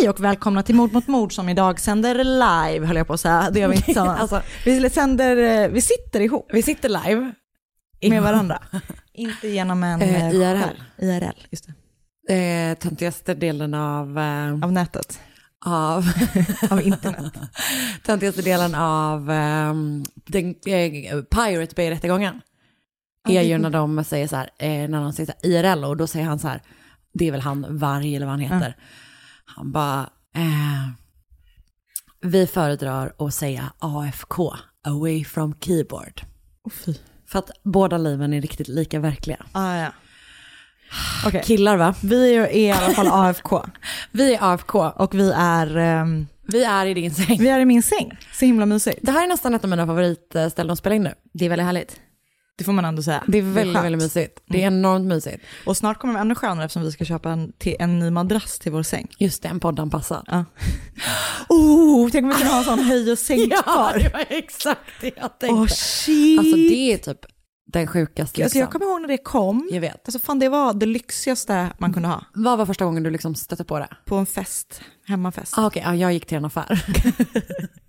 Hej och välkomna till Mord mot mord som idag sänder live, höll jag på att säga. Det gör vi inte tillsammans. Alltså- vi, sänder, eh, vi sitter ihop Vi sitter live. med varandra. inte genom en Eh, eh, IRL. IRL, just det. Eh, töntigaste delen av, eh, Av nätet, av, av internet. töntigaste delen av eh, den, eh, Pirate Bay-rättegången. Är ju när de säger så här, när de säger så här, IRL och då säger han så här, det är väl han Varg eller vad han heter. Han bara, eh, vi föredrar att säga AFK, away from keyboard. Oh. För att båda liven är riktigt lika verkliga. Ah, ja. Okej, Killar va? vi är i alla fall AFK Vi är AFK, och vi är, ehm, vi är i din säng. vi är i min säng. Så himla mysigt. Det här är nästan ett av mina favoritställen att spela in nu. Det är väldigt härligt. Det får man ändå säga. Det är väldigt, skönt. väldigt mysigt. Det är enormt mysigt. Och snart kommer det ännu skönare eftersom vi ska köpa en, till, en ny madrass till vår säng. Just det, en poddanpassad. Ja. Oh, tänk om vi kunde ha en sån höj och sänkbar. det var exakt det jag tänkte. Åh shit. alltså det är typ den sjukaste Alltså jag kommer ihåg när det kom. Jag vet. Alltså fan det var det lyxigaste man kunde ha. Vad var första gången du liksom stötte på det? På en fest, hemmafest. Ah, Okej, ja, jag gick till en affär.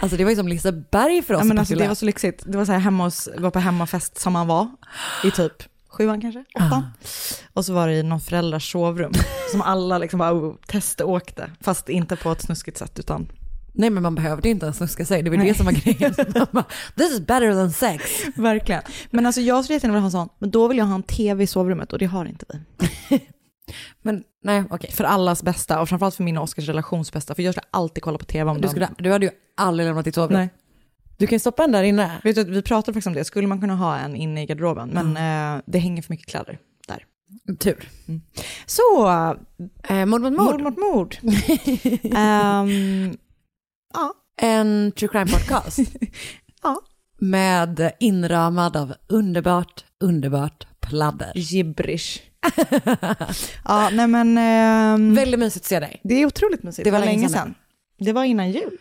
alltså det var ju som Liseberg för oss Ja, men alltså, det var så lyxigt. Det var så här hemma hos, var på hemmafest som man var i typ sjuan kanske, åttan. Och så var det i någon föräldrars sovrum som alla liksom bara oh, teståkte. Fast inte på ett snuskigt sätt utan Nej men man behövde inte ens ska säga det var Nej. det som var grejen. Bara, This is better than sex. verkligen. Men alltså jag skulle jättegärna vilja ha en sån, men då vill jag ha en tv i sovrummet och det har inte vi. Men nej okej. För allas bästa och framförallt för min och Oskars relations bästa. För jag skulle alltid kolla på tv om Du, dagen. skulle, du hade ju aldrig lämnat ditt sovrum. Nej. Du kan ju stoppa den där inne. Vet du, vi pratade faktiskt om det, skulle man kunna ha en inne i garderoben? Men eh, det hänger för mycket kläder där. Tur. Så, Eh, mord mot mord mord. mot mord. Ehm, ja, En true crime podcast. Ja. Med inramad av underbart, underbart pladder. gibberish. ja, nej men ehm, Väldigt mysigt att se dig. det är otroligt mysigt. Det var länge sedan. Det var innan jul.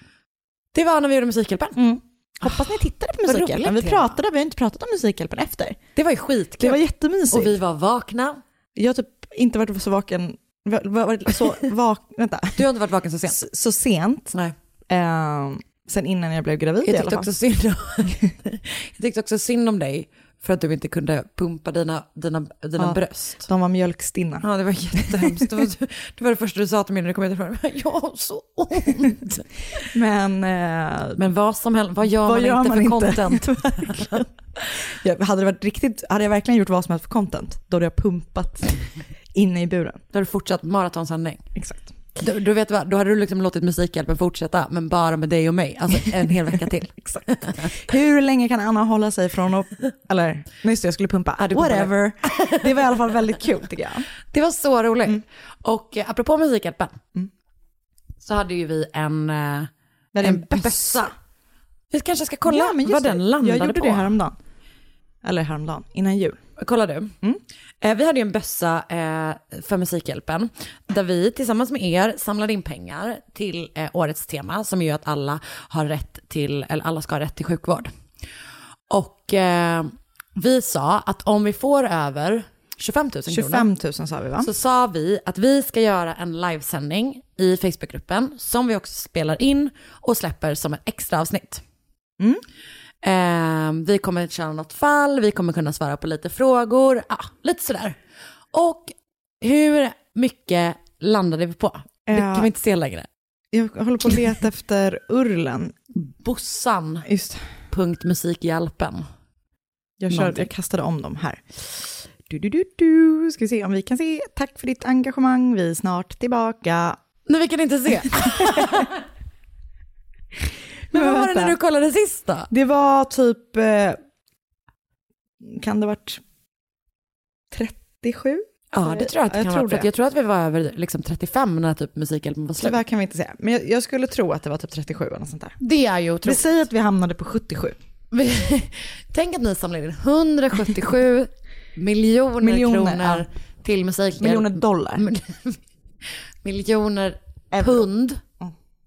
Det var när vi gjorde Musikhjälpen. Hoppas ni tittade på Musikhjälpen. Vi pratade, vi har inte pratat om Musikhjälpen efter. Det var ju skitkul. Det var jättemysigt. och vi var vakna. Jag har typ inte varit så vaken, varit så vak, vänta, Du har inte varit vaken så sent. så, så sent, Nej. ehm, sen innan jag blev gravid i Jag alla tyckte, fall. också synd om, jag tyckte också synd om dig för att du inte kunde pumpa dina, dina, dina Ja. bröst. De var mjölkstinna. Ja, det var jättehemskt. Det var, det var det första du sa till mig när du kom hit. Jag har så ont. Men, eh, Men vad som helst, vad gör Vad man gör inte man för inte? content? Jag, hade, det varit riktigt, hade jag verkligen gjort vad som helst för content, då hade jag pumpat inne i buren. Då har du fortsatt maratonsändning. Exakt. Du, du vet vad, då hade du liksom låtit Musikhjälpen fortsätta, men bara med dig och mig. Alltså en hel vecka till. Exakt. Hur länge kan Anna hålla sig från att, eller, det, jag skulle pumpa. Pumpade. Whatever. Det var i alla fall väldigt kul tycker jag. Det var så roligt. Mm. Och eh, apropå Musikhjälpen, Mm. så hade ju vi en, eh, är en bössa. Vi kanske ska kolla Ja, men just vad det. den landade Jag gjorde på. det häromdagen. Eller häromdagen, innan jul. Kolla du. Mm. Eh, vi hade ju en bössa eh, för Musikhjälpen där vi tillsammans med er samlade in pengar till eh, årets tema som är ju att alla har rätt till, eller alla ska ha rätt till sjukvård. Och eh, vi sa att om vi får över 25 000 kronor 25 000 sa vi va? så sa vi att vi ska göra en livesändning i Facebookgruppen som vi också spelar in och släpper som ett extra avsnitt. Mm. Eh, vi kommer köra något fall, vi kommer kunna svara på lite frågor, ja, lite sådär. Och hur mycket landade vi på? Det Ja. kan vi inte se längre. Jag håller på att leta efter urlen. Bossan. Just Punkt musikhjälpen. jag, kör, Någonting. jag kastade om dem här. Du, du, du, du. Ska vi se om vi kan se. Tack för ditt engagemang. Vi är snart tillbaka. Nej, vi kan inte se. Men vad var det när du kollade sist då? Det var typ, eh, kan det ha varit 37? Ja, det tror jag att det Jag kan tror vara. Det. jag tror att vi var över liksom 35 när typ musikhjälpen var slut. Tyvärr kan vi inte säga. Men jag, jag skulle tro att det var typ 37 eller något sånt där. Det är ju Vi otroligt. säger att vi hamnade på 77. Vi- Tänk att ni samlar in 177 miljoner, Miljoner, kronor till musikhjälp. Miljoner dollar. miljoner pund.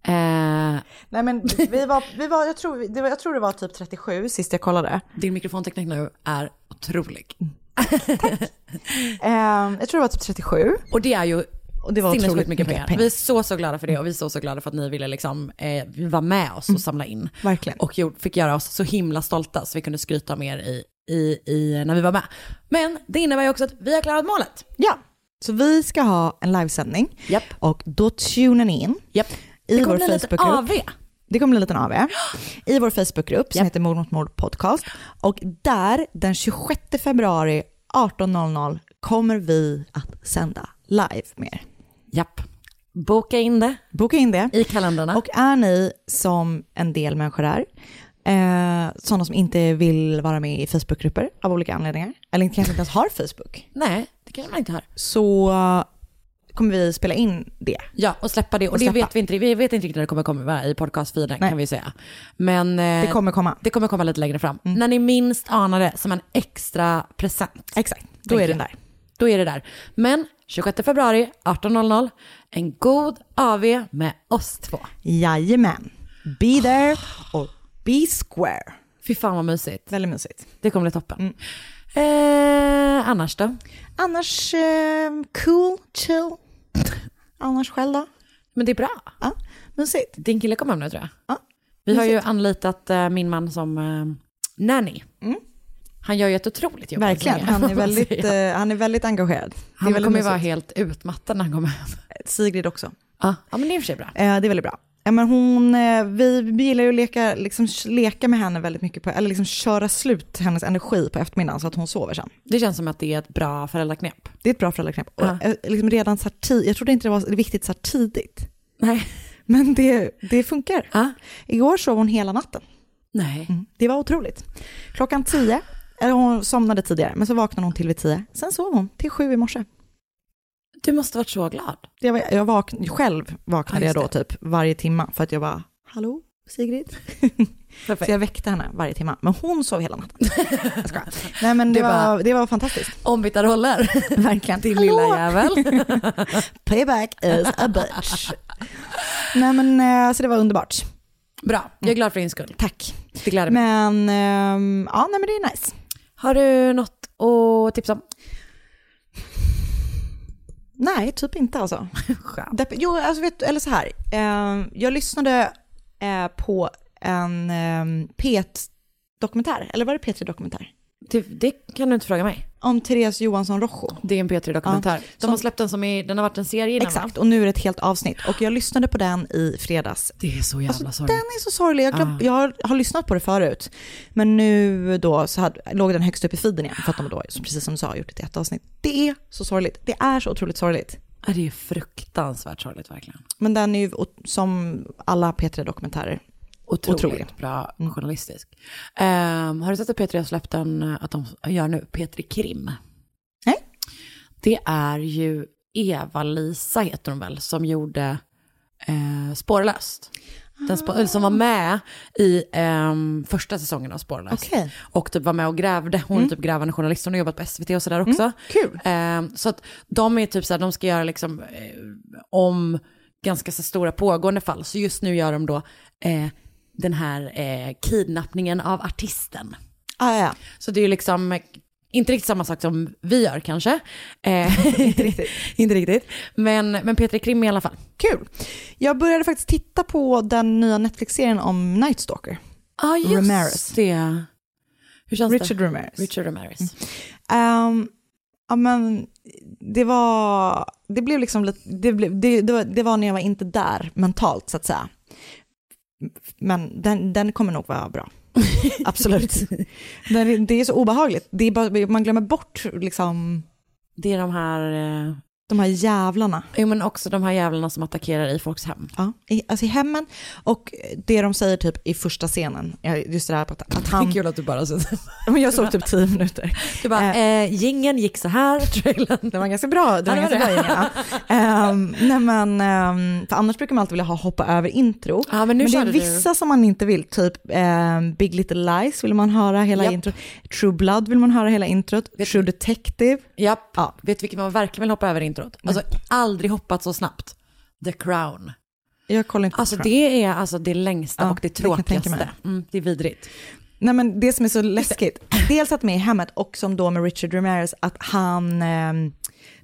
Eh, Nej men vi var, vi var, jag, tror, det var, jag tror det var typ 37 sist jag kollade. din mikrofonteknik nu är otrolig. Eh, jag tror det var typ 37. Och det är ju Och det var otroligt mycket pengar. Vi är så, så glada för det och vi är så, så glada för att ni ville liksom, eh, vara med oss och samla in. Verkligen. Och fick göra oss så himla stolta så vi kunde skryta mer i, i, i, när vi var med. Men det innebär ju också att vi har klarat målet. Ja, så vi ska ha en livesändning. Japp. Och då tunar ni in Japp. I Det kommer vår Facebookgrupp. AV. Det kommer bli en liten AV i vår Facebookgrupp som Japp. heter Mord mot mord podcast. Och där den 26 februari 18.00 kommer vi att sända live med er. Japp. Boka in det Boka in det. i kalendrarna. Och är ni som en del människor är, eh, sådana som inte vill vara med i Facebookgrupper av olika anledningar, eller kanske inte ens har Facebook, Nej, det kanske man inte har. så kommer vi spela in det. Ja, och släppa det. Och, Och det släppa. vet vi inte. Vi vet inte riktigt när det kommer komma i podcastfeeden kan vi säga. Men eh, Det kommer komma. det kommer komma lite längre fram. När ni minst anar det som en extra present. Exakt, då är den där. Då är det där. Men 26 februari 18.00, en god AV med oss två. Jajamän. Be there och be square. Fy fan vad mysigt. Väldigt mysigt. Det kommer bli toppen. Mm. Eh, annars då? Annars eh, cool, chill. Annars själv då? Men det är bra. Ja, mysigt. Din kille kommer hem nu tror jag. Ja, Vi har ju anlitat eh, min man som eh, nanny. Han gör ju ett otroligt jobb. Mm. Verkligen. Han är väldigt, eh, han är väldigt engagerad. Han väldigt kommer ju vara helt utmattad när han kommer hem. Sigrid också. Ja, ja men det är i och för sig bra. Eh, det är väldigt bra. Ja, men hon, eh, vi, vi gillar ju att leka, liksom, leka med henne väldigt mycket, på, eller liksom köra slut hennes energi på eftermiddagen så att hon sover sen. Det känns som att det är ett bra föräldraknep. Det är ett bra föräldraknep. Och, Ja. eh, liksom redan så här tid, jag trodde inte det var viktigt så här tidigt, Nej. men det, det funkar. Ja. Igår sov hon hela natten. Nej. Mm. Det var otroligt. Klockan tio, eller hon somnade tidigare, men så vaknade hon till vid tio. Sen sov hon till sju i morse. Du måste varit så glad. Det var, jag vakn, själv vaknade Ja, jag då typ varje timma för att jag bara, hallå Sigrid? Så jag väckte henne varje timma, men hon sov hela natten. Jag. Nej men det, Det var- det var fantastiskt. Ombytta roller. Verkligen. Din lilla jävel. Payback is a bitch. Nej men eh, så det var underbart. Bra, jag är glad för din skull. Tack. Det gläder mig. Men ehm, ja, nej men det är nice. Har du något att tipsa om? Nej, typ inte alltså. Skönt. Jo, alltså vet, eller så här. Eh, jag lyssnade eh, på en eh, P1-dokumentär, eller var det P3-dokumentär? Det, det kan du inte fråga mig. Om Therese Johansson Rojo. Det är en P3-dokumentär. Ja, De har släppt den som i, den har varit en serie innan Exakt, och nu är det ett helt avsnitt. Och jag lyssnade på den i fredags. Det är så jävla Alltså, den sorgligt. är så sorglig. Jag, glöm, Ah. jag har, har lyssnat på det förut. Men nu då så hade, låg den högst upp i feeden igen. För att de då, precis som du sa, har gjort ett jätteavsnitt. Det är så sorgligt. Det är så otroligt sorgligt. Det är fruktansvärt sorgligt verkligen. Men den är ju som alla P3-dokumentärer. Otroligt Otrolig. bra journalistisk. Ehm, har du sett att P3 har släppt en, att de gör nu, P3 Krim? Nej. Det är ju Eva-Lisa heter hon väl, som gjorde eh, Spårlöst. Den spå- som var med i ehm, första säsongen av Spårlöst. Okej. Och typ var med och grävde. Hon är typ grävande journalist, hon har jobbat på SVT och sådär också. Kul. Ehm, så att de är typ så här, de ska göra liksom eh, om ganska så stora pågående fall. Så just nu gör de då eh, den här eh, kidnappningen av artisten. Ah, ja. Så det är ju liksom eh, inte riktigt samma sak som vi gör kanske. Eh, inte riktigt. inte riktigt. Men, men Peter Krim i alla fall. Kul. Jag började faktiskt titta på den nya Netflix-serien om Night Stalker. Ja, ah, just Ramirez. det. Hur känns Richard det? Ramirez. Richard Ramirez. Ehm, ja, men det var, det blev liksom lite, det, blev, det, det, var, det var när jag var inte där mentalt så att säga. Men den, den kommer nog vara bra. Absolut. Det är så obehagligt. Det är bara, man glömmer bort liksom, Det är de här, eh, de här jävlarna. jo men också de här jävlarna som attackerar i folks hem. Ja, i, alltså i hemmen. Och det de säger typ i första scenen, just det där att, att han... kul att du bara så. Men jag såg typ tio minuter. Du bara, eh, gingen gick så här, trailern. Det var ganska bra. Det var Ja, det ganska var bra ja. um, nej men, ehm, för annars brukar man alltid vilja ha hoppa över intro. Ja, men nu men det är körde du. vissa som man inte vill, typ ehm, Big Little Lies vill man höra hela Japp. introt. True Blood vill man höra hela introt. Vet- True Detective. Japp, Ja. vet du vilken man verkligen vill hoppa över introt? Alltså aldrig hoppat så snabbt. The Crown. Jag kollar inte Alltså det är alltså det längsta Ja, och det det tråkigaste. mig. Mm, det är vidrigt. Nej men det som är så läskigt, dels att med i hemmet och som då med Richard Ramirez, att han, ehm,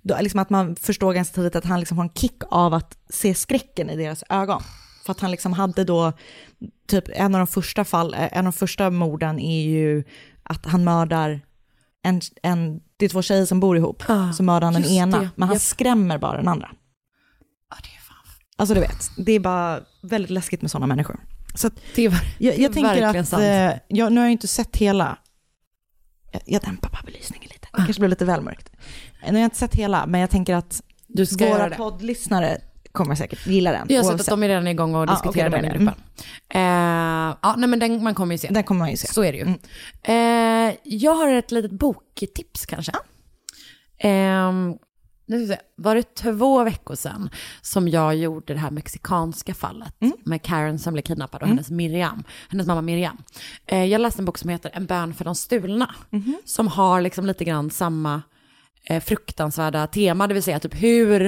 då, liksom att man förstår ganska tidigt att han liksom får en kick av att se skräcken i deras ögon. För att han liksom hade då, typ en av de första fall, eh, en av de första morden är ju att han mördar en, en det är två tjejer som bor ihop, Ah, så mördar han den ena, det. men han Japp. skrämmer bara den andra. Ja, det är fan. Alltså du vet, det är bara väldigt läskigt med sådana människor. Så att Det är, ver- jag, Det jag tänker att, sant. eh, jag, nu har jag inte sett hela, jag, jag dämpar bara belysningen lite, Ah. det kanske blir lite väl mörkt. Nu har jag inte sett hela, men jag tänker att du ska våra poddlyssnare kommer säkert gilla den. Jag har sett att de är redan igång och Ja, diskuterar okej, den i gruppen. Eh, ja, nej men den, man kommer ju se. Den kommer man ju se. Så är det ju. Mm. Eh, jag har ett litet boktips kanske. Ehm, nu ska var det två veckor sedan som jag gjorde det här mexikanska fallet med Karen som blev kidnappad och hennes Miriam, hennes mamma Miriam. Eh, jag läste en bok som heter En bön för de stulna, som har liksom lite grann samma eh, fruktansvärda tema, det vill säga typ hur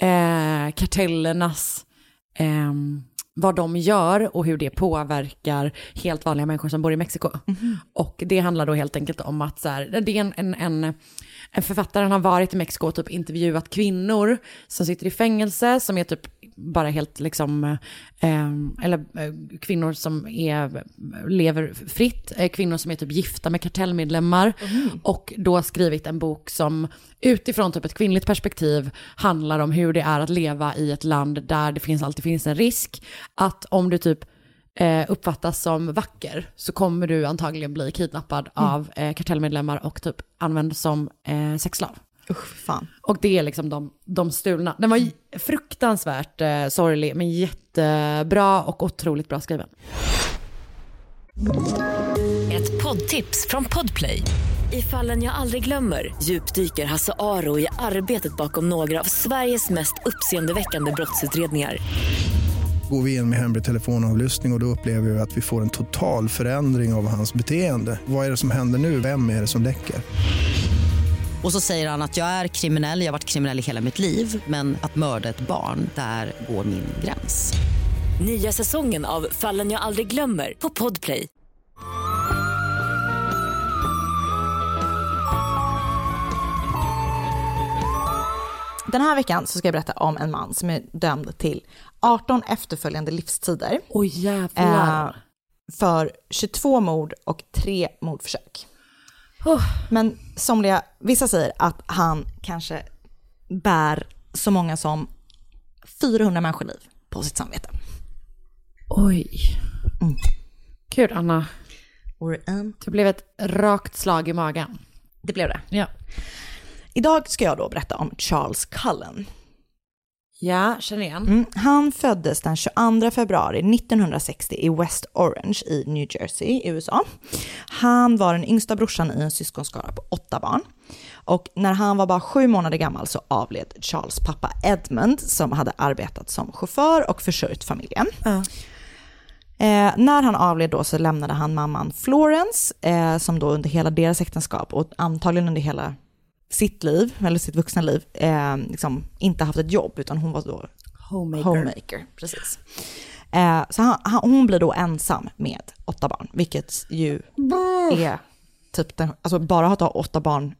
eh, kartellernas ehm, vad de gör och hur det påverkar helt vanliga människor som bor i Mexiko. Och det handlar då helt enkelt om att så här, det är en, en, en, en författare, han har varit i Mexiko och typ intervjuat kvinnor som sitter i fängelse, som är typ bara helt liksom, eh, eller eh, kvinnor som är, lever fritt, eh, kvinnor som är typ gifta med kartellmedlemmar. Och då skrivit en bok som utifrån typ ett kvinnligt perspektiv handlar om hur det är att leva i ett land där det finns, alltid finns en risk att om du typ uppfattas som vacker så kommer du antagligen bli kidnappad av eh, kartellmedlemmar och typ använd som sexslav. Usch, fan. Och det är liksom de, de stulna. Den var fruktansvärt eh, sorglig men jättebra och otroligt bra skriven. Ett poddtips från Podplay. I fallen jag aldrig glömmer djupdyker Hasse Aro i arbetet bakom några av Sveriges mest uppseendeväckande brottsutredningar. Går vi in med hemlig telefonavlyssning och, och då upplever vi att vi får en total förändring av hans beteende. Vad är det som händer nu? Vem är det som läcker? Och så säger han att jag är kriminell, jag har varit kriminell i hela mitt liv men att mörda ett barn, där går min gräns. Nya säsongen av Fallen jag aldrig glömmer på Podplay. Den här veckan så ska jag berätta om en man som är dömd till 18 efterföljande livstider Oj jävlar. eh, för 22 mord och 3 mordförsök. Oh. Men somliga, vissa säger att han kanske bär så många som 400 människoliv på sitt samvete. Oj. Mm. Gud Anna, det blev ett rakt slag i magen. det blev det. Ja. Idag ska jag då berätta om Charles Cullen. Ja, känner igen. Mm. Han föddes den 22 februari 1960 i West Orange i New Jersey i USA. Han var den yngsta brorsan i en syskonskara på åtta barn. Och när han var bara sju månader gammal så avled Charles pappa Edmund som hade arbetat som chaufför och försörjt familjen. Eh, när han avled då så lämnade han mamman Florence, eh, som då under hela deras äktenskap och antagligen under hela sitt liv, eller sitt vuxna liv, eh, liksom inte haft ett jobb, utan hon var då Homemaker. homemaker. Precis. Eh, så han, han, hon blir då ensam med åtta barn, vilket ju är typ, den, alltså bara att ha åtta barn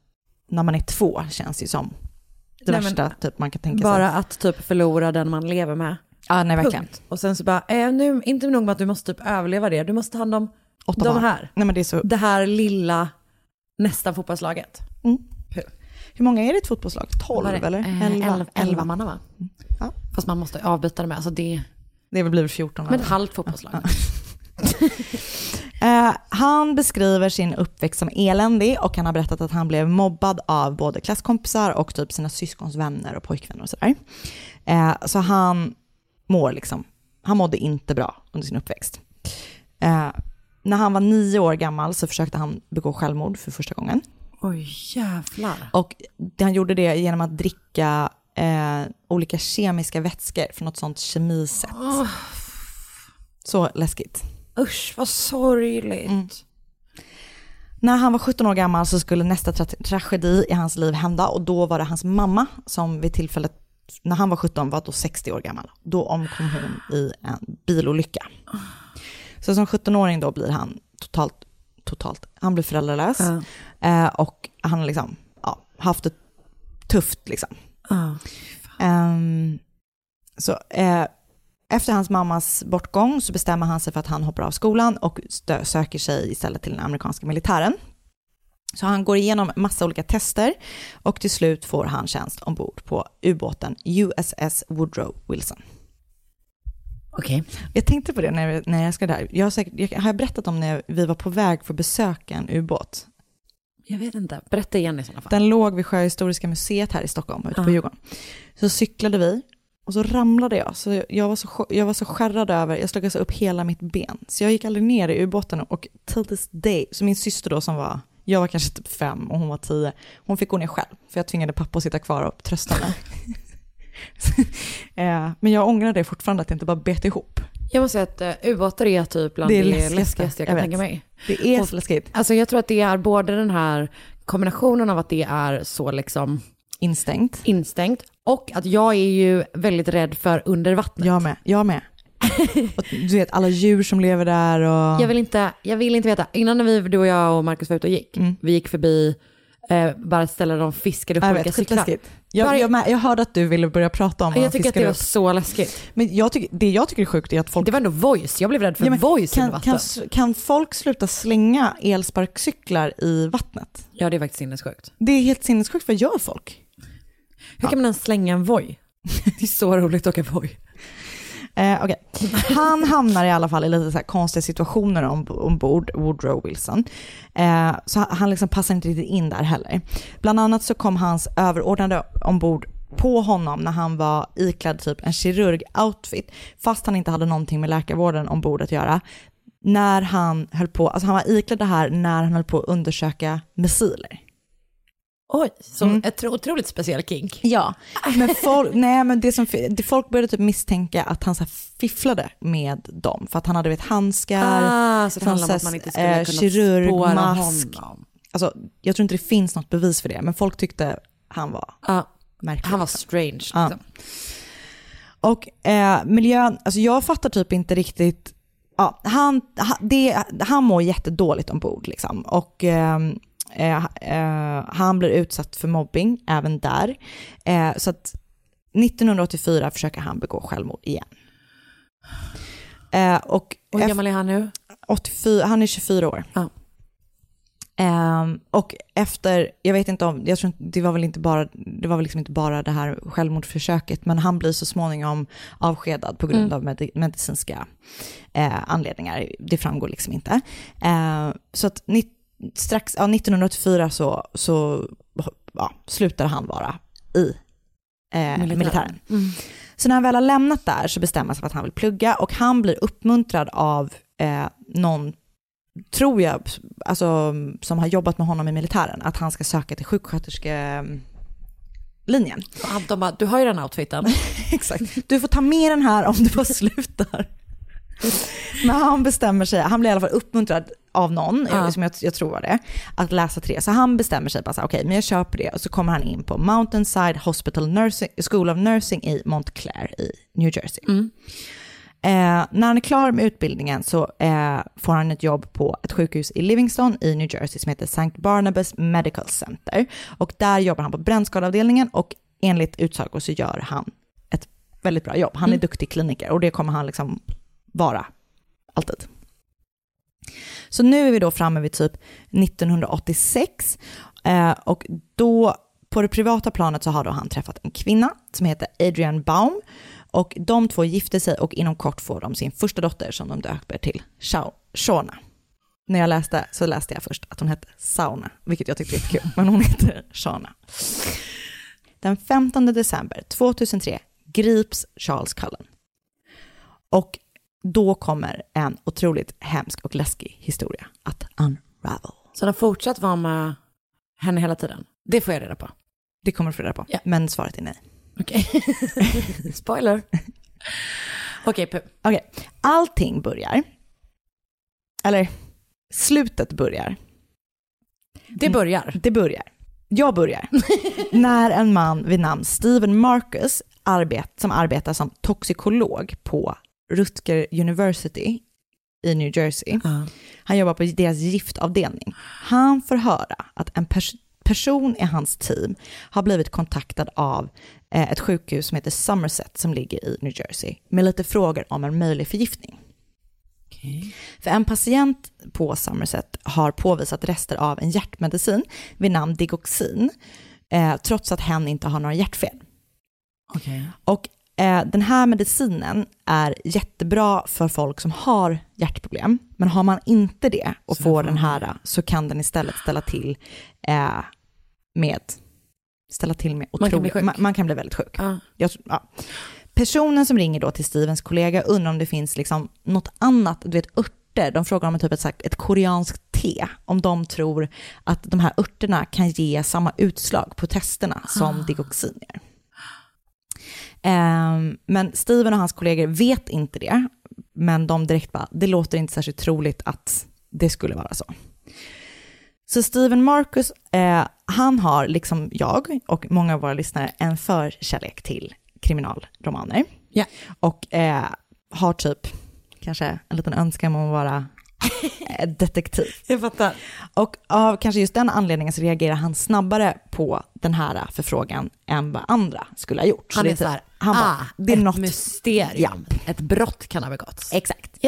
när man är två känns ju som det Nej, men värsta typ man kan tänka Bara sig. att typ förlora den man lever med. Ja, nej verkligen. Punkt. Och sen så bara, eh, nu, inte nog med att du måste typ överleva det, du måste ta hand om Åtta de barn. här. Nej men det är så, Det här lilla, nästan fotbollslaget. Hur många är det i ett fotbollslag? Var 12 det, eller? eh, 11? elva, elva manna va? Ja. Fast man måste avbyta det med, alltså det, Det är väl blivit 14 men ett halvt fotbollslag. Eh, han beskriver sin uppväxt som eländig och han har berättat att han blev mobbad av både klasskompisar och typ sina syskons vänner och pojkvänner och sådär. Eh, så han mår liksom, han mådde inte bra under sin uppväxt. Eh, när han var nio år gammal så försökte han begå självmord för första gången. Oj jävlar. Och han gjorde det genom att dricka eh, olika kemiska vätskor från något sånt kemisätt. Så läskigt. Usch vad sorgligt. Mm. När han var 17 år gammal så skulle nästa tra- tragedi i hans liv hända och då var det hans mamma som vid tillfället när han var 17 var då 60 år gammal. Då omkom hon i en bilolycka. Så som 17-åring då blir han totalt, totalt, han blir föräldralös eh, och han har liksom, ja, haft det tufft liksom. Ja. Ehm, så eh, efter hans mammas bortgång så bestämmer han sig för att han hoppar av skolan och söker sig istället till den amerikanska militären. Så han går igenom massa olika tester och till slut får han tjänst ombord på ubåten USS Woodrow Wilson. Okej. Jag tänkte på det när, när jag ska där. Jag har, säkert, jag, har jag berättat om när vi var på väg för att besöka en ubåt? Jag vet inte, berätta igen i sådana fall. Den låg vid Sjöhistoriska museet här i Stockholm, ute på Ja. Djurgården. Så cyklade vi och så ramlade jag. Så jag var så, jag var så skärrad över, jag slog alltså upp hela mitt ben. Så jag gick aldrig ner i ubåten och till this day, så min syster då som var, jag var kanske typ fem och hon var tio, hon fick gå ner själv. För jag tvingade pappa att sitta kvar och trösta mig. Eh, Men jag ångrar det fortfarande att jag inte bara bet ihop. Jag måste säga att uh, ubåtar är typ bland Det det, är läskigaste, läskigaste jag jag kan vet. tänka mig. Det är Och- så läskigt. Alltså jag tror att det är både den här kombinationen av att det är så liksom Instängt. instängt och att jag är ju väldigt rädd för under vattnet. Jag med, jag med. och du vet alla djur som lever där och... Jag vill inte, jag vill inte veta. Innan när vi, du och jag och Marcus var ute och gick, Mm. vi gick förbi eh, bara där de fiskade upp jag olika vet, cyklar. Jag, jag, med, jag hörde att du ville börja prata om Jag tycker att det var upp. så läskigt. Men jag tycker, det jag tycker är sjukt är att folk... Det var ändå voice, jag blev rädd för Ja, men voice kan, kan, kan folk sluta slänga elsparkcyklar i vattnet? Ja det är faktiskt sinnessjukt. Det är helt sinnessjukt, vad gör folk? Hur kan man ens slänga en voj? Det är så roligt att åka voj. Eh, okay. Han hamnar i alla fall i lite så här konstiga situationer om, ombord Woodrow Wilson. Eh, så han- han liksom passar inte riktigt in där heller. Bland annat så kom hans överordnade ombord på honom när han var iklädd typ en kirurg-outfit, fast han inte hade någonting med läkarvården ombord att göra. När han höll på, alltså han var iklädd det här när han höll på att undersöka missiler. Oj, så Mm. ett tro- otroligt speciell kink. Ja, men folk, nej, men det som, folk började typ misstänka att han så fifflade med dem, för att han hade vet, handskar, Ah, så det från handlar om så att här, man inte skulle eh, kunna kirurg, spåra mask. honom. alltså, jag tror inte det finns något bevis för det, men folk tyckte han var Ja, märklig. han var strange. Ja. Liksom. Och eh, miljön, alltså jag fattar typ inte riktigt, ja, han, ha- det, han mår jättedåligt ombord liksom. Och ehm, eh, eh, han blir utsatt för mobbing även där. Eh, så att 1984 försöker han begå självmord igen. Eh, och hur gammal är han nu? 84, han är 24 år. Ja. Ehm, och efter, jag vet inte om, jag tror det var väl inte bara, det var väl liksom inte bara det här självmordsförsöket, men han blir så småningom avskedad på grund Mm. av med, medicinska eh, anledningar. Det framgår liksom inte. Eh, så att ni, strax, ja, 1984 så, så ja, slutar han vara i eh, militären. Mm. Så när han väl har lämnat där så bestämmer han sig för att han vill plugga och han blir uppmuntrad av eh, någon, tror jag, alltså, som har jobbat med honom i militären, att han ska söka till sjuksköterskelinjen. Och De bara, du har ju den outfiten. Exakt. Du får ta med den här om du bara slutar. Men han bestämmer sig, han blir i alla fall uppmuntrad av någon, Ja. som jag, jag tror var det, att läsa tre. Så han bestämmer sig bara okej, men jag köper det. Och så kommer han in på Mountainside Hospital Nursing, School of Nursing i Montclair i New Jersey. Mm. Eh, när han är klar med utbildningen så eh, får han ett jobb på ett sjukhus i Livingston i New Jersey som heter St. Barnabas Medical Center. Och där jobbar han på brännskadeavdelningen och enligt utsagor så gör han ett väldigt bra jobb. Han är duktig kliniker och det kommer han liksom vara alltid. Så nu är vi då framme vid typ 1986 eh, och då på det privata planet så har då han träffat en kvinna som heter Adrian Baum och de två gifte sig och inom kort får de sin första dotter som de döper till Shauna. När jag läste så läste jag först att hon hette Sauna, vilket jag tyckte var kul, men hon heter Shauna. Den 15 december 2003 grips Charles Cullen. Och då kommer en otroligt hemsk och läskig historia att unravel. Så har fortsatt vara med henne hela tiden? Det får jag reda på. Det kommer du få reda på, Ja. men svaret är nej. Okej. Spoiler. Okej, Pu. Okej, allting börjar, eller slutet börjar, Det börjar. det börjar, jag börjar, när en man vid namn Steven Marcus, arbet, som arbetar som toxikolog på Rutger University i New Jersey, Ja. han jobbar på deras giftavdelning, han får höra att en pers- person i hans team har blivit kontaktad av eh, ett sjukhus som heter Somerset som ligger i New Jersey med lite frågor om en möjlig förgiftning. För en patient på Somerset har påvisat rester av en hjärtmedicin vid namn Digoxin, eh, trots att hen inte har några hjärtfel. Okej. Och den här medicinen är jättebra för folk som har hjärtproblem, men har man inte det och Så får den här så kan den istället ställa till eh, med, ställa till med Man kan bli otroligt- sjuk. Man, man kan bli väldigt sjuk. Ja. Jag, ja. Personen som ringer då till Stevens kollega undrar om det finns liksom något annat, du vet örter, de frågar om typ ett, ett koreanskt te, om de tror att de här örterna kan ge samma utslag på testerna som Digoxin gör. Ehm, men Steven och hans kollegor vet inte det, men de direkt bara, det låter inte särskilt troligt att det skulle vara så. Så Steven Marcus, eh, han har liksom jag och många av våra lyssnare en förkärlek till kriminalromaner. Ja. Och eh, har typ kanske en liten önskan om att vara detektiv. Jag fattar. Och av kanske just den anledningen så reagerar han snabbare på den här förfrågan än vad andra skulle ha gjort. Han det är så här, han bara, ah, det är ett något mysterium. Ett brott kan ha begåtts. Exakt.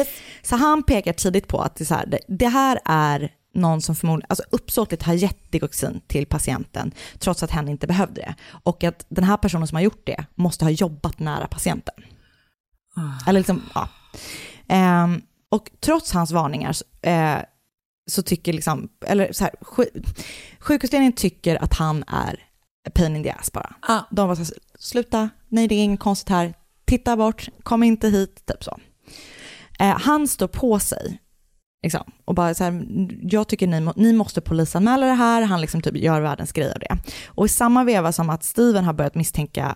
Så han pekar tidigt på att det, är så här, det, här är någon som förmodligen, alltså uppsåtligt har gett Digoxin till patienten trots att hen inte behövde det. Och att den här personen som har gjort det måste ha jobbat nära patienten. Eller liksom, ja. Ehm, och trots hans varningar så, eh, så tycker liksom, eller så här, sju- sjukhusledningen tycker att han är pain in the ass bara. Ah. De var så här, sluta, nej det är inget konstigt här, titta bort, kom inte hit, typ så. Eh, han står på sig, liksom, och bara så här, jag tycker ni, ni måste polisanmäla det här, han liksom typ gör världens grej av det. Och i samma veva som att Steven har börjat misstänka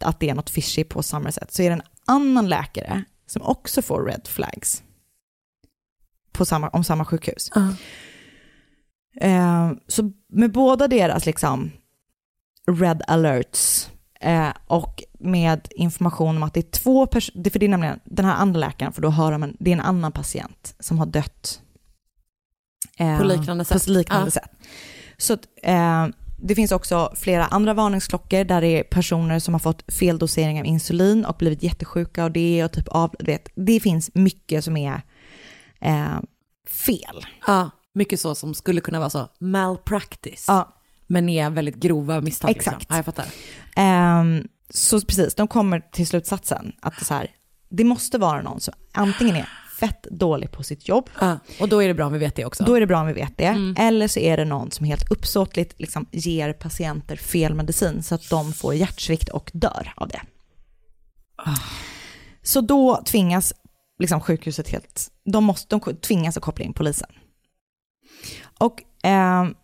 att det är något fishy på Somerset, så är det en annan läkare som också får red flags på samma, om samma sjukhus. Ja. Eh, så med båda deras liksom red alerts eh, och med information om att det är två personer, för det är nämligen den här andra läkaren, för då hör man, det är en annan patient som har dött. eh, På liknande sätt. På liknande Ja. sätt. Så eh, det finns också flera andra varningsklockor där det är personer som har fått fel dosering av insulin och blivit jättesjuka av det och typ av, vet, det finns mycket som är eh, fel. Ja, mycket så som skulle kunna vara så malpractice. Ja. Men är väldigt grova misstag. Exakt. Liksom. Ja, jag fattar. Ehm, så precis, de kommer till slutsatsen att det, så här, det måste vara någon som antingen är fett dålig på sitt jobb, Ja. Och då är det bra om vi vet det också. då är det bra om vi vet det, eller så är det någon som helt uppsåtligt liksom ger patienter fel medicin så att de får hjärtsvikt och dör av det. Så då tvingas liksom sjukhuset helt, de, måste, de tvingas att koppla in polisen. Och ehm,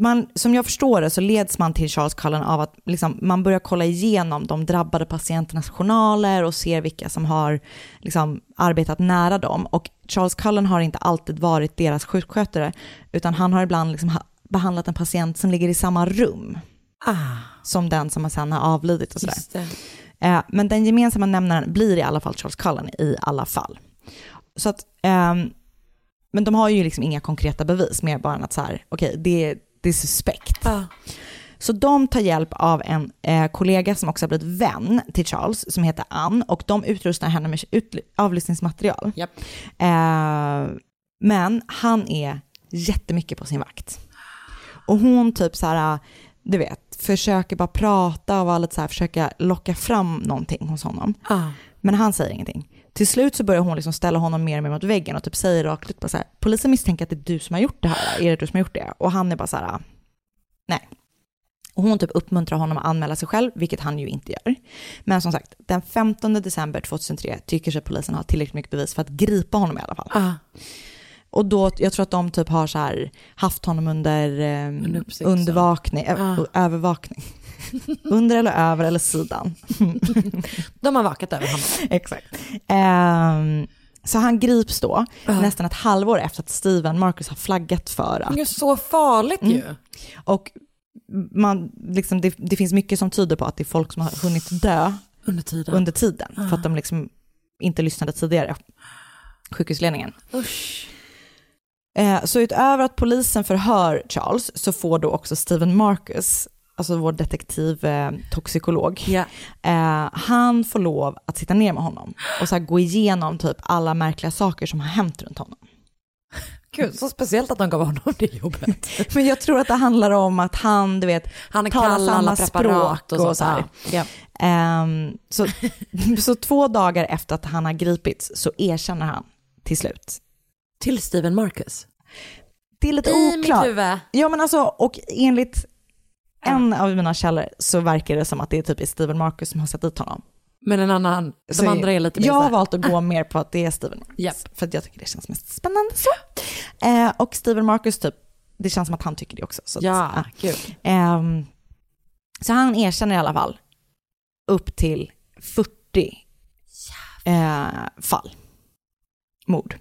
man, som jag förstår det så leds man till Charles Cullen av att liksom, man börjar kolla igenom de drabbade patienternas journaler och ser vilka som har liksom, arbetat nära dem. Och Charles Cullen har inte alltid varit deras sjukskötare, utan han har ibland liksom ha, behandlat en patient som ligger i samma rum Ah, som den som sen har avlidit och sådär. Eh, men den gemensamma nämnaren blir i alla fall Charles Cullen i alla fall. Så att, ehm, men de har ju liksom inga konkreta bevis, mer bara att så här, okej, det, det är suspekt. Så de tar hjälp av en eh, kollega som också har blivit vän till Charles, som heter Ann, och de utrustar henne med avlyssningsmaterial. Japp. Eh, men han är jättemycket på sin vakt. Och hon typ så här, du vet, försöker bara prata och lite så här, försöka locka fram någonting hos honom. Ah. Men han säger ingenting. Till slut så börjar hon liksom ställa honom mer och mer mot väggen och typ säger rakt ut bara så här, polisen misstänker att det är du som har gjort det här, är det du som har gjort det? Och han är bara så här, nej. Och hon typ uppmuntrar honom att anmäla sig själv, vilket han ju inte gör. Men som sagt, den 15 december 2003 tycker sig polisen ha tillräckligt mycket bevis för att gripa honom i alla fall. Ah. Och då, jag tror att de typ har så här, haft honom under, eh, undervakning, ö- Ah. övervakning. under eller över eller sidan. De har vakat över honom. Exakt. Ehm, så han grips då, Ja. nästan ett halvår efter att Steven Marcus har flaggat för att Det är så farligt ju. Och man, liksom, det, det finns mycket som tyder på att det är folk som har hunnit dö Under tiden. under tiden, för att de liksom inte lyssnade tidigare, sjukhusledningen. Usch. Eh, så utöver att polisen förhör Charles så får då också Steven Marcus, alltså vår detektiv eh, toxikolog, Ja. eh, han får lov att sitta ner med honom och så gå igenom typ alla märkliga saker som har hänt runt honom. Gud, så speciellt att de gav honom det jobbet. Men jag tror att det handlar om att han, du vet, Han talar samma språk och, och så. här. Ja. Ehm, så, så två dagar efter att han har gripits så erkänner han till slut. Till Steven Marcus. Det är lite I mitt oklart. huvud. Ja men alltså, och enligt en av mina källor så verkar det som att det är typ Steven Marcus som har satt dit honom. Men en annan, de Så andra är lite mer Jag har valt att gå mer på att det är Steven Marcus. Japp. För att jag tycker det känns mest spännande så. Eh, och Steven Marcus typ, det känns som att han tycker det också. Så att, Ja, ja. gud. Ehm, så han erkänner i alla fall upp till 40 eh, fall. Mord.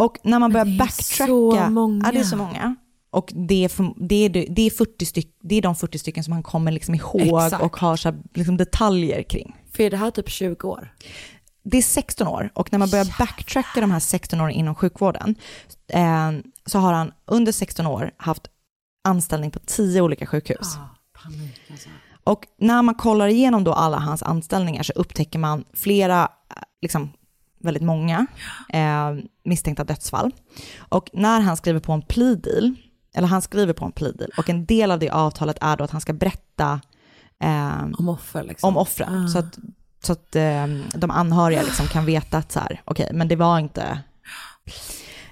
Och när man börjar backtracka, så många. Ja, det är så många. Och det är, för, det är, det är, 40 styck, det är de 40 stycken som han kommer liksom ihåg Exakt. och har så här, liksom detaljer kring. För är det här typ 20 år? Det är 16 år och när man börjar backtracka de här 16 åren inom sjukvården eh, så har han under 16 år haft anställning på 10 olika sjukhus. panik alltså. Och när man kollar igenom då alla hans anställningar så upptäcker man flera, eh, liksom väldigt många eh, misstänkta dödsfall. Och när han skriver på en plea deal, eller han skriver på en plea deal, och en del av det avtalet är då att han ska berätta eh, Om offer liksom. om offren. Ah. Så att, så att eh, de anhöriga liksom kan veta att så här, okej, men det var inte...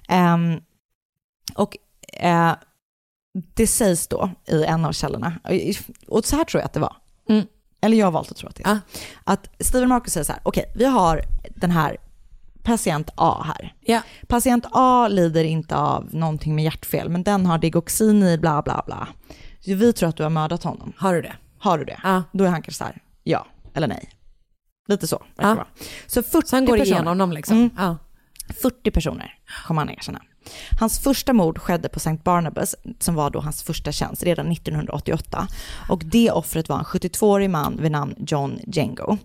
Ehm, och eh, det sägs då i en av källorna, och så här tror jag att det var. Mm. Eller jag har valt att tro att det är. Ah. Att Steven Marcus säger så här, okej, vi har den här patient A här. Ja. Patient A lider inte av någonting med hjärtfel, men den har digoxin i bla bla bla. Så vi tror att du har mördat honom. Har du det? Har du det? Ja. Då är han kanske så här, ja eller nej. Lite så. verkar Ja. vara. Så 40 Så han går personer, igenom dem liksom? Mm. Ja. 40 personer kommer han erkänna. Hans första mord skedde på St. Barnabas, som var då hans första tjänst, redan 1988. Och det offret var en 72-årig man vid namn John Django.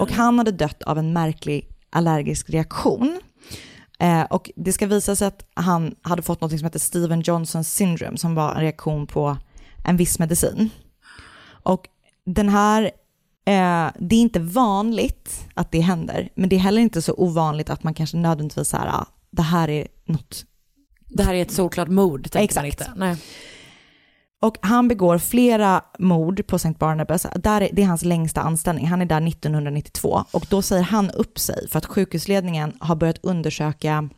Och han hade dött av en märklig allergisk reaktion. Eh, och det ska visa sig att han hade fått något som heter Steven Johnson syndrome, som var en reaktion på en viss medicin. Och den här, eh, det är inte vanligt att det händer, men det är heller inte så ovanligt att man kanske nödvändigtvis så här, ah, det här är något. Det här är ett solklart mord, tänker man Exakt. inte. Nej. Och han begår flera mord på St. Barnabas, där är, det är hans längsta anställning, han är där 1992 och då säger han upp sig för att sjukhusledningen har börjat undersöka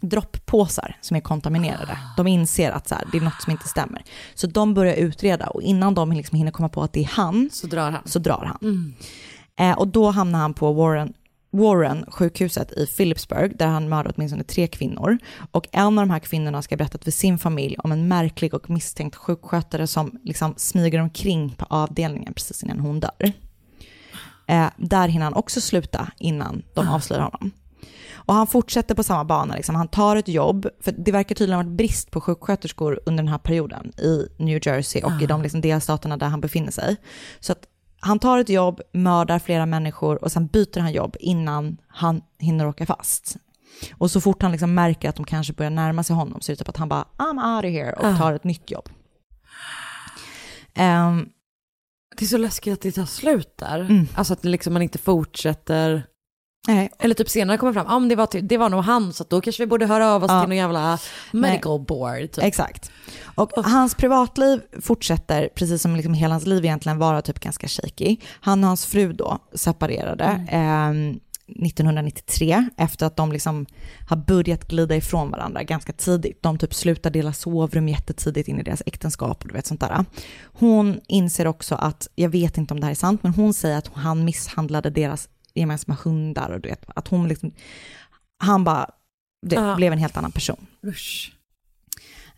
dropppåsar som är kontaminerade. De inser att så här, det är något som inte stämmer. Så de börjar utreda och innan de liksom hinner komma på att det är han Så drar han. så drar han. Mm. Eh, och då hamnar han på Warren, Warren sjukhuset i Phillipsburg där han mördade åtminstone tre kvinnor. Och en av de här kvinnorna ska ha berättat för sin familj om en märklig och misstänkt sjukskötare som liksom smyger omkring på avdelningen precis innan hon dör. Eh, där hinner han också sluta innan de avslöjar honom. Och han fortsätter på samma bana, liksom. han tar ett jobb, för det verkar tydligen ha varit brist på sjuksköterskor under den här perioden i New Jersey och i de liksom delstaterna där han befinner sig. Så att han tar ett jobb, mördar flera människor och sen byter han jobb innan han hinner åka fast. Och så fort han liksom märker att de kanske börjar närma sig honom så är det typ att han bara I'm out of here och Ah. tar ett nytt jobb. Ehm, Det är så läskigt att det tar slut där. Mm. Alltså att liksom man inte fortsätter. Nej, Eller typ senare kommer fram, ah, men det, var ty- det var nog han så då kanske vi borde höra av oss Ja. till någon jävla medical board. Typ. Exakt. Och hans privatliv fortsätter, precis som liksom hela hans liv egentligen, vara typ ganska shaky. Han och hans fru då separerade eh, 1993 efter att de liksom har börjat glida ifrån varandra ganska tidigt. De typ slutar dela sovrum jättetidigt in i deras äktenskap och du vet sånt där. Hon inser också att, jag vet inte om det här är sant, men hon säger att han misshandlade deras gemensamma hundar och du vet, att hon liksom, han bara, det Ja. blev en helt annan person.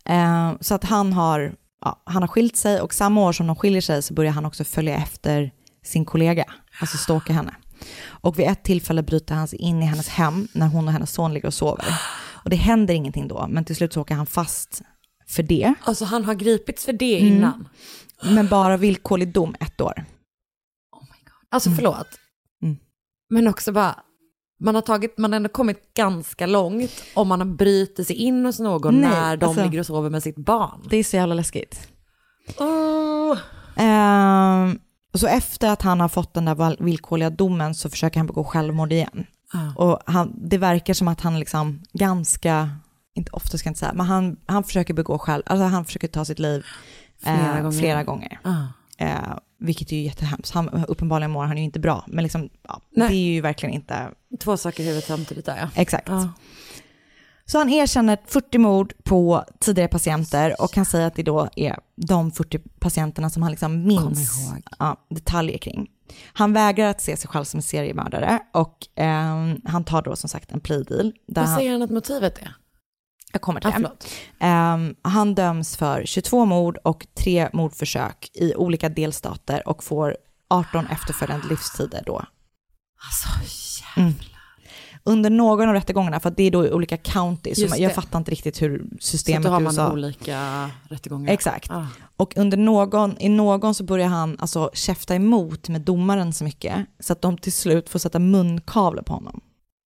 Eh, så att han har, ja, han har skilt sig och samma år som de skiljer sig så börjar han också följa efter sin kollega, alltså stalka henne. Och vid ett tillfälle bryter han sig in i hennes hem när hon och hennes son ligger och sover. Och det händer ingenting då, men till slut så åker han fast för det. Alltså han har gripits för det Mm. innan. Men bara villkorlig dom ett år. Alltså förlåt. Men också bara, man har, tagit, man har ändå kommit ganska långt om man bryter sig in hos någon Nej, när de alltså- ligger och sover med sitt barn. Det är så jävla läskigt. Åh. Ehm, så efter att han har fått den där villkorliga domen så försöker han begå självmord igen. Ja. Och han, det verkar som att han liksom ganska, inte ofta ska jag inte säga, men han, han försöker begå själv, alltså han försöker ta sitt liv Flera eh, gånger. flera gånger. Eh, vilket är ju jättehemskt. Han, uppenbarligen mår han ju inte bra, men liksom, ja, det är ju verkligen inte Två saker i huvudet samtidigt där ja. exakt. Ja. Så han erkänner 40 mord på tidigare patienter och kan säga att det då är de 40 patienterna som han liksom minns ja, detaljer kring. Han vägrar att se sig själv som seriemördare och ehm, han tar då som sagt en plea deal. Där Vad säger han att motivet är? Jag kommer till det. Ehm, han döms för 22 mord och tre mordförsök i olika delstater och får 18 efterföljande livstider då. Alltså Mm. Under någon av rättegångarna, för det är då i olika counties, så man- jag det. fattar inte riktigt hur Så att systemet då har i man USA... olika rättegångar. Exakt. Ah. Och under någon, i någon så börjar han alltså käfta emot med domaren så mycket, så att de till slut får sätta munkavle på honom.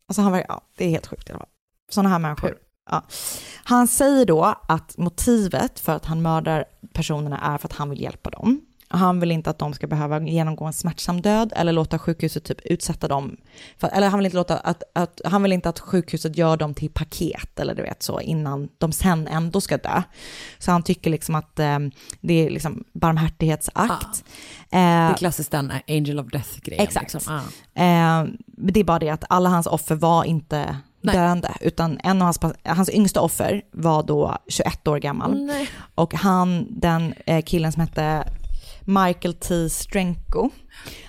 Alltså han var, ja, det är helt sjukt i alla fall. Sådana här människor. Ja. Han säger då att motivet för att han mördar personerna är för att han vill hjälpa dem. Han vill inte att de ska behöva genomgå en smärtsam död eller låta sjukhuset typ utsätta dem. För, eller han vill, inte låta att, att, han vill inte att sjukhuset gör dem till paket eller du vet så innan de sen ändå ska dö. Så han tycker liksom att eh, det är liksom barmhärtighetsakt. Det är Eh, klassiskt den Angel of Death-grejen. Exakt. Liksom. Ah. Eh, det är bara det att alla hans offer var inte Nej. döende, utan en av hans, hans yngsta offer var då 21 år gammal. Nej. Och han, den eh, killen som hette Michael T. Strenko,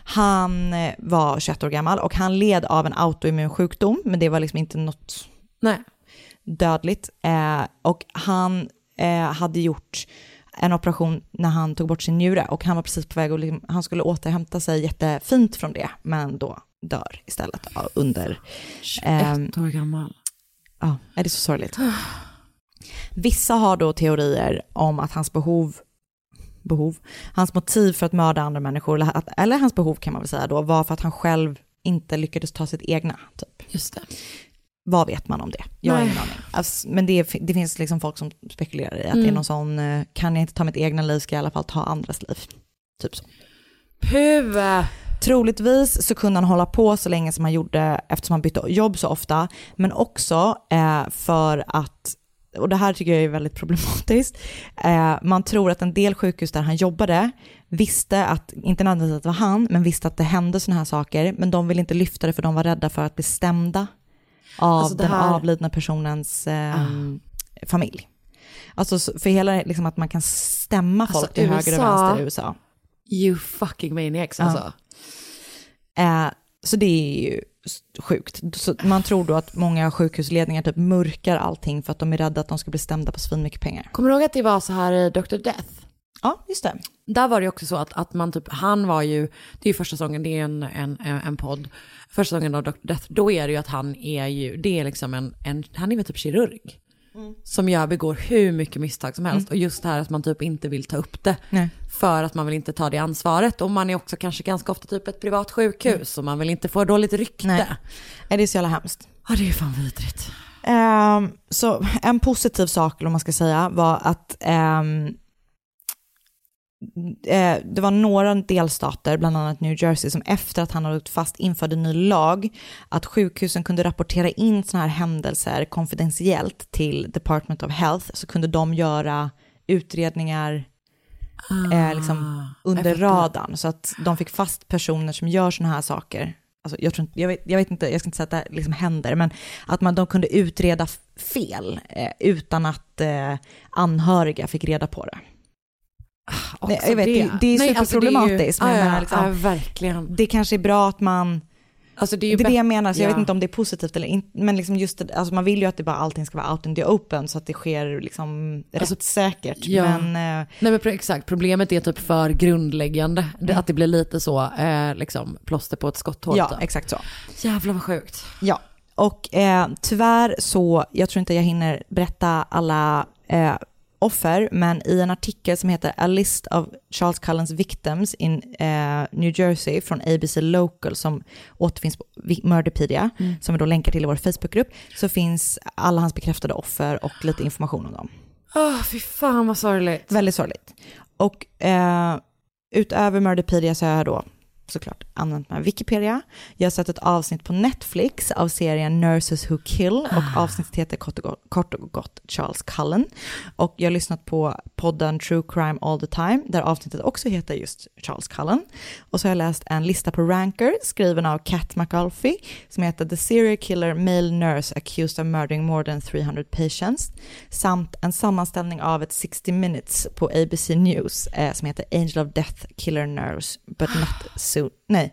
han eh, var 21 år gammal och han led av en autoimmun sjukdom, men det var liksom inte något Nej. dödligt. Eh, och han hade gjort en operation när han tog bort sin njure och han var precis på väg liksom, han skulle återhämta sig jättefint från det, men då dör istället under, 21 Ehm, år gammal. ja, är det så sorgligt. Vissa har då teorier om att hans behov, behov, hans motiv för att mörda andra människor, eller, att, eller hans behov kan man väl säga då, var för att han själv inte lyckades ta sitt egna, typ. Just det. Vad vet man om det? Jag har Nej. ingen aning. Alltså, men det, är- det finns liksom folk som spekulerar i att det är Mm. någon sån, eh, kan jag inte ta mitt egna liv ska jag i alla fall ta andras liv. Typ så. Puh. Troligtvis så kunde han hålla på så länge som han gjorde eftersom han bytte jobb så ofta, men också eh, för att, och det här tycker jag är väldigt problematiskt, eh, man tror att en del sjukhus där han jobbade visste att, inte nödvändigtvis att det var han, men visste att det hände sådana här saker, men de ville inte lyfta det för de var rädda för att bli stämda av Alltså den här- avlidna personens eh, familj. Alltså så- för hela liksom att man kan stämma folk Alltså, till höger och USA vänster i USA. You fucking maniacs alltså. Eh, så det är ju sjukt. Så man tror då att många sjukhusledningar typ mörkar allting för att de är rädda att de ska bli stämda på svinmycket pengar. Kommer du ihåg att det var så här i Dr. Death? Ja, just det. Där var det också så att, att man typ, han var ju, det är ju första säsongen, det är en, en, en podd. Första säsongen av Dr. Death, då är det ju att han är ju, det är liksom en, en han är väl typ kirurg. som jag begår hur mycket misstag som helst. Och just det här att man typ inte vill ta upp det. Nej. För att man vill inte ta det ansvaret. Och man är också kanske ganska ofta typ ett privat sjukhus. Och man vill inte få dåligt rykte. Nej. Nej, det är så jävla hemskt. Ja det är fan vidrigt. Ehm, så en positiv sak, om man ska säga, var att ehm, eh, det var några delstater, bland annat New Jersey, som efter att han hade åkt fast införde ny lag att sjukhusen kunde rapportera in sådana här händelser konfidentiellt till Department of Health, så kunde de göra utredningar eh, liksom under radarn, så att de fick fast personer som gör sådana här saker. Alltså, jag, tror jag, vet, jag vet inte, jag ska inte säga att det liksom händer, men att man, de kunde utreda fel eh, utan att eh, anhöriga fick reda på det. Också jag vet, det- det är Nej, superproblematiskt, det är ju- men jag ja, ja, liksom- ja, verkligen. Det kanske är bra att man, Alltså det det är är ju det jag menar, så jag ja. vet inte om det är positivt eller inte, men liksom just det, alltså man vill ju att det bara allting ska vara out in the open så att det sker liksom Alltså, rättssäkert. ja. Men eh, Nej men exakt, problemet är typ för grundläggande. Det, Mm. att det blir lite så, eh, liksom plåster på ett skotthål. ja, typ. exakt så. Jävlar vad sjukt. Ja, och eh, tyvärr så, jag tror inte jag hinner berätta alla eh, offer, men i en artikel som heter A list of Charles Cullens victims in eh, New Jersey från ABC Local som återfinns på Murderpedia, som vi då länkar till i vår Facebookgrupp, så finns alla hans bekräftade offer och lite information om dem. Åh fy fan vad sorgligt. Väldigt sorgligt. Och eh, utöver Murderpedia så har jag då såklart använt mig av Wikipedia. Jag har sett ett avsnitt på Netflix av serien Nurses Who Kill och avsnittet heter kort och, gott, kort och gott Charles Cullen. Och jag har lyssnat på podden True Crime All the Time där avsnittet också heter just Charles Cullen. Och så har jag läst en lista på Ranker skriven av Kat McAuliffe som heter The Serial Killer Male Nurse Accused of Murdering More Than 300 Patients samt en sammanställning av ett 60 minutes på ABC News eh, som heter Angel of Death Killer Nurse but not soon. Nej.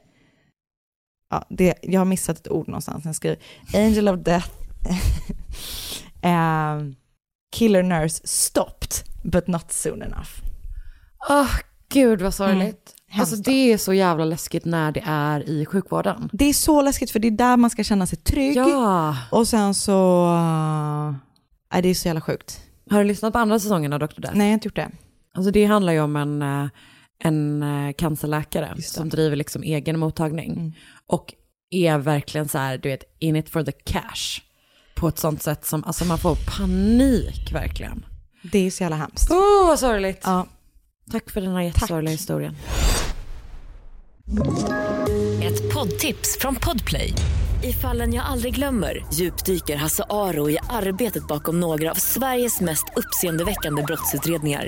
Ja, det, jag har missat ett ord någonstans. Jag skriver Angel of Death eh, Killer Nurse stopped but not soon enough. Åh gud vad sorgligt. Mm. Alltså det är så jävla läskigt när det är i sjukvården. Det är så läskigt för det är där man ska känna sig trygg. Ja. Och sen så... Uh, det är så jävla sjukt. Har du lyssnat på andra säsongen av Dr. Death? Nej, jag har inte gjort det. Alltså det handlar ju om en, eh, en eh, cancerläkare som driver liksom egen mottagning. Mm. Och är verkligen så här, du vet, in it for the cash. På ett sånt sätt som, alltså man får panik verkligen. Det är så jävla hemskt. Åh, oh, vad sorgligt. Ja. Tack för den här jättesorgliga historien. Ett poddtips från Podplay. I fallen jag aldrig glömmer djupdyker Hasse Aro i arbetet bakom några av Sveriges mest uppseendeväckande brottsutredningar.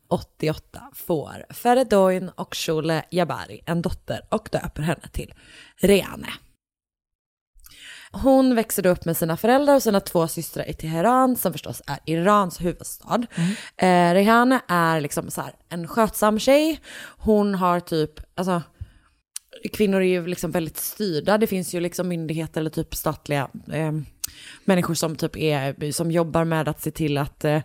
1988 får Feredoin och Shule Jabari en dotter och döper henne till Reane. Hon växer upp med sina föräldrar och sina två systrar i Teheran som förstås är Irans huvudstad. Eh, Rehane är liksom så en skötsam tjej. Hon har typ, alltså kvinnor är ju liksom väldigt styrda. Det finns ju liksom myndigheter eller typ statliga eh, människor som typ är, som jobbar med att se till att eh,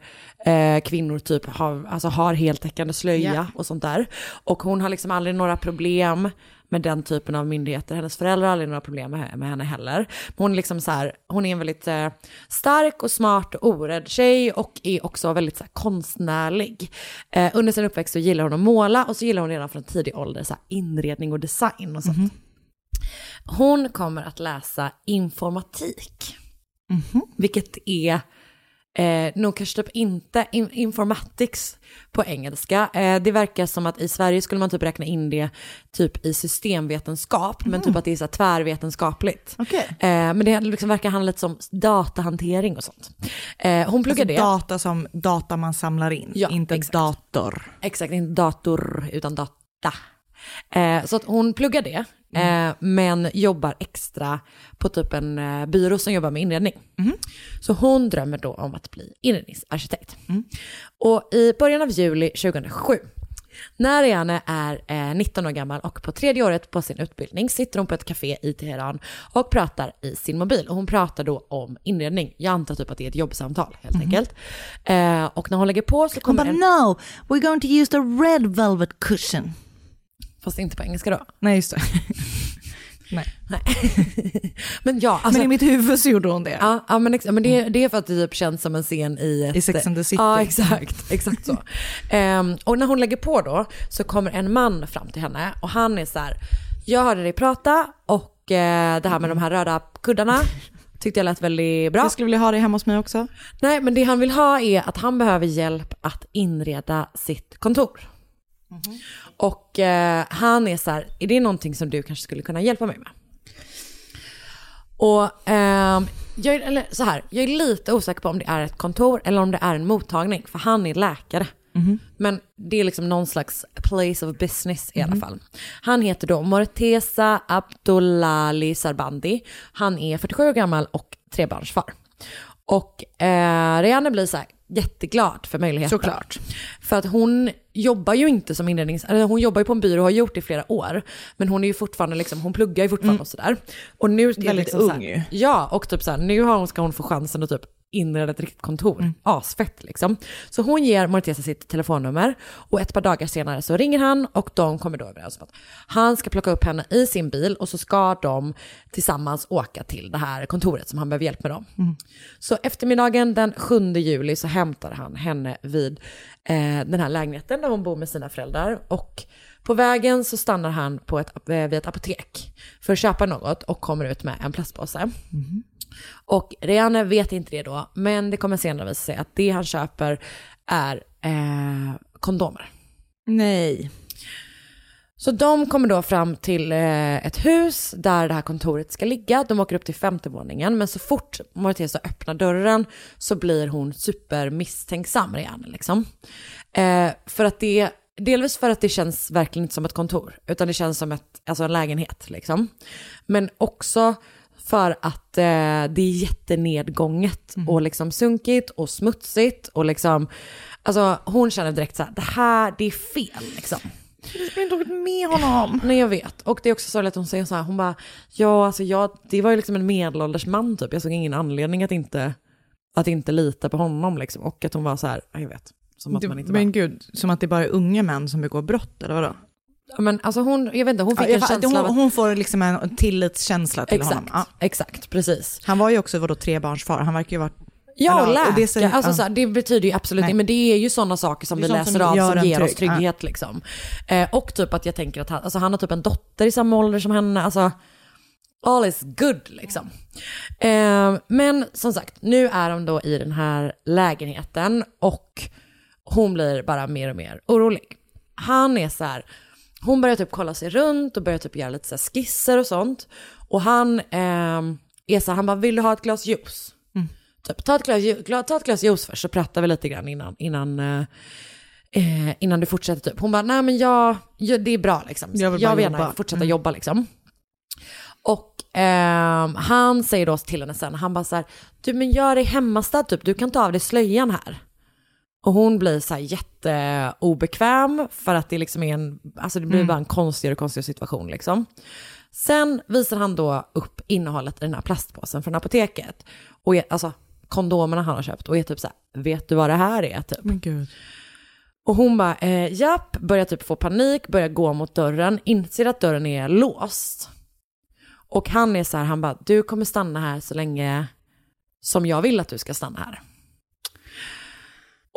eh, kvinnor typ har, alltså har heltäckande slöja Ja. och sånt där. Och hon har liksom aldrig några problem med den typen av myndigheter. Hennes föräldrar har aldrig några problem med, med henne heller. Hon är liksom så här, hon är en väldigt eh, stark och smart och orädd tjej och är också väldigt så här, konstnärlig. Eh, under sin uppväxt så gillar hon att måla och så gillar hon redan från tidig ålder så här, inredning och design och sånt. Hon kommer att läsa informatik, vilket är Eh, nog kanske typ inte in, informatics på engelska. Eh, det verkar som att i Sverige skulle man typ räkna in det typ i systemvetenskap, men typ att det är så tvärvetenskapligt. Okej. Eh, men det liksom verkar handla lite om datahantering och sånt. Eh, hon pluggar Alltså det. data som data man samlar in, Ja, inte exakt. dator. Exakt, inte dator utan data. Eh, så att hon pluggar det eh, men jobbar extra på typ en eh, byrå som jobbar med inredning. Så hon drömmer då om att bli inredningsarkitekt. Och i början av juli 2007 när Rihanna är eh, 19 år gammal och på tredje året på sin utbildning sitter hon på ett café i Teheran och pratar i sin mobil. Och hon pratar då om inredning. Jag antar typ att det är ett jobbsamtal helt enkelt. Eh, och när hon lägger på så Hon kommer bara en... no, we're going to use the red velvet cushion. Fast inte på engelska då. Nej just det. Nej. Men ja, alltså... Men i mitt huvud så gjorde hon det. Ja, ja men, men det, det är för att det typ känns som en scen i ett... I Sex and the City. Ja, exakt. Exakt så. Ehm, och när hon lägger på då så kommer en man fram till henne och han är så här, jag hörde dig prata och eh, det här med de här röda kuddarna tyckte jag lät väldigt bra. Jag skulle vilja ha det hemma hos mig också. Nej, men det han vill ha är att han behöver hjälp att inreda sitt kontor. Och eh, han är så här, är det någonting som du kanske skulle kunna hjälpa mig med? Och ehm, jag, är, eller så här, jag är lite osäker på om det är ett kontor eller om det är en mottagning, för han är läkare. Men det är liksom någon slags place of business i alla fall. Han heter då Morteza Abdullali Sarbandi. Han är 47 år gammal och trebarnsfar. Och eh, Rihanna blir så här jätteglad för möjligheten. Såklart. För att hon jobbar ju inte som inrednings... Eller hon jobbar ju på en byrå och har gjort det i flera år. Men hon är ju fortfarande liksom, hon pluggar ju fortfarande och sådär. Och nu är Väldigt liksom ung ju. Ja, och typ så här, nu har hon, ska hon få chansen att typ inreda ett riktigt kontor. Asfett liksom. Så hon ger Morteza sitt telefonnummer och ett par dagar senare så ringer han och de kommer då överens om att han ska plocka upp henne i sin bil och så ska de tillsammans åka till det här kontoret som han behöver hjälp med dem. Så eftermiddagen den 7 juli så hämtar han henne vid eh, den här lägenheten där hon bor med sina föräldrar och på vägen så stannar han på ett, eh, vid ett apotek för att köpa något och kommer ut med en plastpåse. Och Rihanna vet inte det då, men det kommer senare visa sig att det han köper är eh, kondomer. Nej. Så de kommer då fram till eh, ett hus där det här kontoret ska ligga. De åker upp till femte våningen, men så fort Morteza öppnar dörren så blir hon supermisstänksam, Rihanna liksom. Eh, för att det, delvis för att det känns verkligen inte som ett kontor, utan det känns som ett, alltså en lägenhet liksom. Men också för att eh, det är jättenedgånget och liksom sunkigt och smutsigt och liksom, alltså hon känner direkt så här, det här, det är fel liksom. Jag skulle inte åkt med honom. Nej jag vet. Och det är också så att hon säger så här, hon bara, ja alltså jag, det var ju liksom en medelålders man typ, jag såg ingen anledning att inte, att inte lita på honom liksom. Och att hon var så här, ja, jag vet. Som att Du, man inte men bara, gud, som att det bara är unga män som begår brott eller vadå? Ja, men alltså hon, jag vet inte, hon fick Ja, en känsla hon, av att, hon får liksom en tillitskänsla till exakt, honom. Ja. exakt, precis. Han var ju också vadå, trebarnsfar, han verkar ju vara... Ja, Eller, läka. och det alltså, ja. här, det betyder ju absolut inte, men det är ju sådana saker som vi läser som av som ger oss trygg. trygghet liksom. Eh, och typ att jag tänker att han, alltså, han har typ en dotter i samma ålder som henne, alltså all is good liksom. Eh, men som sagt, nu är de då i den här lägenheten och hon blir bara mer och mer orolig. Han är så här, hon börjar typ kolla sig runt och börjar typ göra lite så skisser och sånt. Och han eh, är så han bara, vill du ha ett glas juice? Typ, ta, ett glas, ta ett glas juice först så pratar vi lite grann innan, innan, eh, eh, innan du fortsätter. Typ. Hon bara, nej men jag, jag, det är bra liksom. Jag vill bara gärna jobba." fortsätta Mm. jobba liksom. Och ehm, han säger då till henne sen, han bara så här, du men gör dig hemmastad typ, du kan ta av dig slöjan här. Och hon blir så här jätteobekväm för att det liksom är en, alltså det blir bara en konstigare och konstigare situation liksom. Sen visar han då upp innehållet i den här plastpåsen från apoteket. Och är, alltså kondomerna han har köpt och är typ så här, vet du vad det här är typ? Men gud. Och hon bara, eh, japp, börjar typ få panik, börjar gå mot dörren, inser att dörren är låst. Och han är så här, han bara, du kommer stanna här så länge som jag vill att du ska stanna här.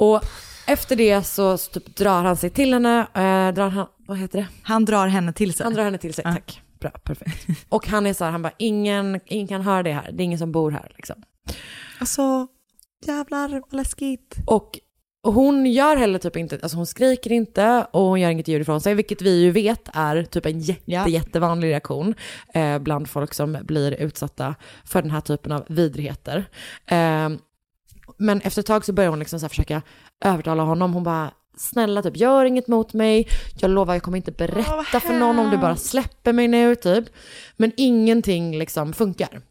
Och efter det så, så typ drar han sig till henne, eh, drar han, vad heter det? Han drar henne till sig. Han drar henne till sig, Ja. tack. Bra, perfekt. Och han är så här, han bara, ingen, ingen kan höra det här, det är ingen som bor här liksom. Alltså, jävlar vad läskigt. Och, och hon gör heller typ inte, alltså hon skriker inte och hon gör inget ljud ifrån sig, vilket vi ju vet är typ en jätte, Ja. jättevanlig reaktion eh, bland folk som blir utsatta för den här typen av vidrigheter. Eh, men efter ett tag så börjar hon liksom så försöka övertala honom, hon bara, snälla typ gör inget mot mig, jag lovar jag kommer inte berätta för någon om du bara släpper mig nu typ. Men ingenting liksom funkar.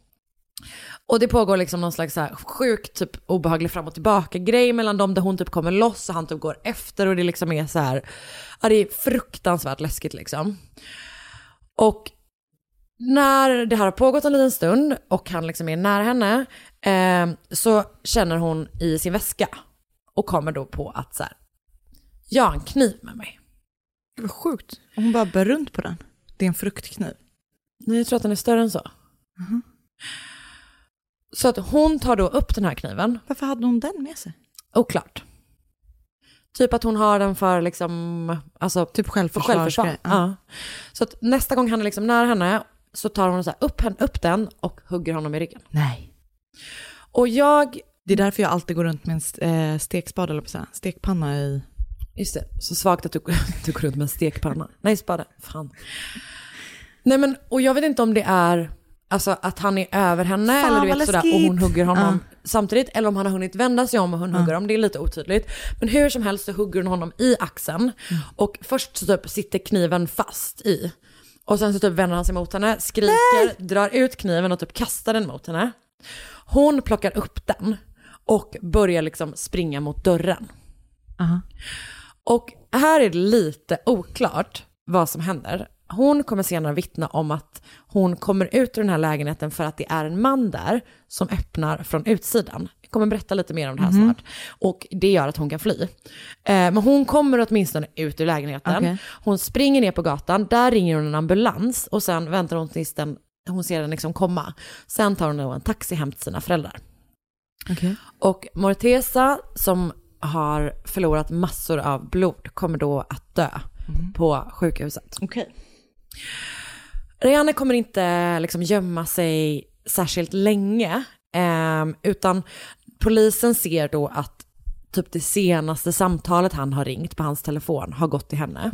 Och det pågår liksom någon slags så här sjukt typ obehaglig fram och tillbaka grej mellan dem där hon typ kommer loss och han typ går efter och det liksom är så här, ja det är fruktansvärt läskigt liksom. Och när det här har pågått en liten stund och han liksom är nära henne eh, så känner hon i sin väska och kommer då på att så här, jag har en kniv med mig. Vad sjukt. Och hon bara bär runt på den. Det är en fruktkniv. Nej, jag tror att den är större än så. Så att hon tar då upp den här kniven. Varför hade hon den med sig? Oklart. Typ att hon har den för liksom, alltså Typ för självförsvar. självförsvar. Ja. Så att nästa gång han är liksom nära henne så tar hon så här upp, upp den och hugger honom i ryggen. Nej. Och jag, Det är därför jag alltid går runt med en eh, stekspade, eller på stekpanna i... just det, så svagt att du, du går runt med en stekpanna. Nej, spade, fan. Nej men, och jag vet inte om det är, alltså att han är över henne Fan, eller du vet sådär och hon hugger honom samtidigt. Eller om han har hunnit vända sig om och hon hugger honom, det är lite otydligt. Men hur som helst så hugger hon honom i axeln. Mm. Och först så typ sitter kniven fast i. Och sen så typ vänder han sig mot henne, skriker, drar ut kniven och typ kastar den mot henne. Hon plockar upp den och börjar liksom springa mot dörren. Aha. Och här är det lite oklart vad som händer. Hon kommer senare vittna om att hon kommer ut ur den här lägenheten för att det är en man där som öppnar från utsidan. Jag kommer berätta lite mer om det här Mhm. snart. Och det gör att hon kan fly. Eh, men hon kommer åtminstone ut ur lägenheten. Okej. Hon springer ner på gatan, där ringer hon en ambulans och sen väntar hon tills den, hon ser den liksom komma. Sen tar hon en taxi hem till sina föräldrar. Okej. Och Morteza som har förlorat massor av blod kommer då att dö på sjukhuset. Okej. Rihanna kommer inte liksom gömma sig särskilt länge, ehm, utan polisen ser då att typ det senaste samtalet han har ringt på hans telefon har gått till henne.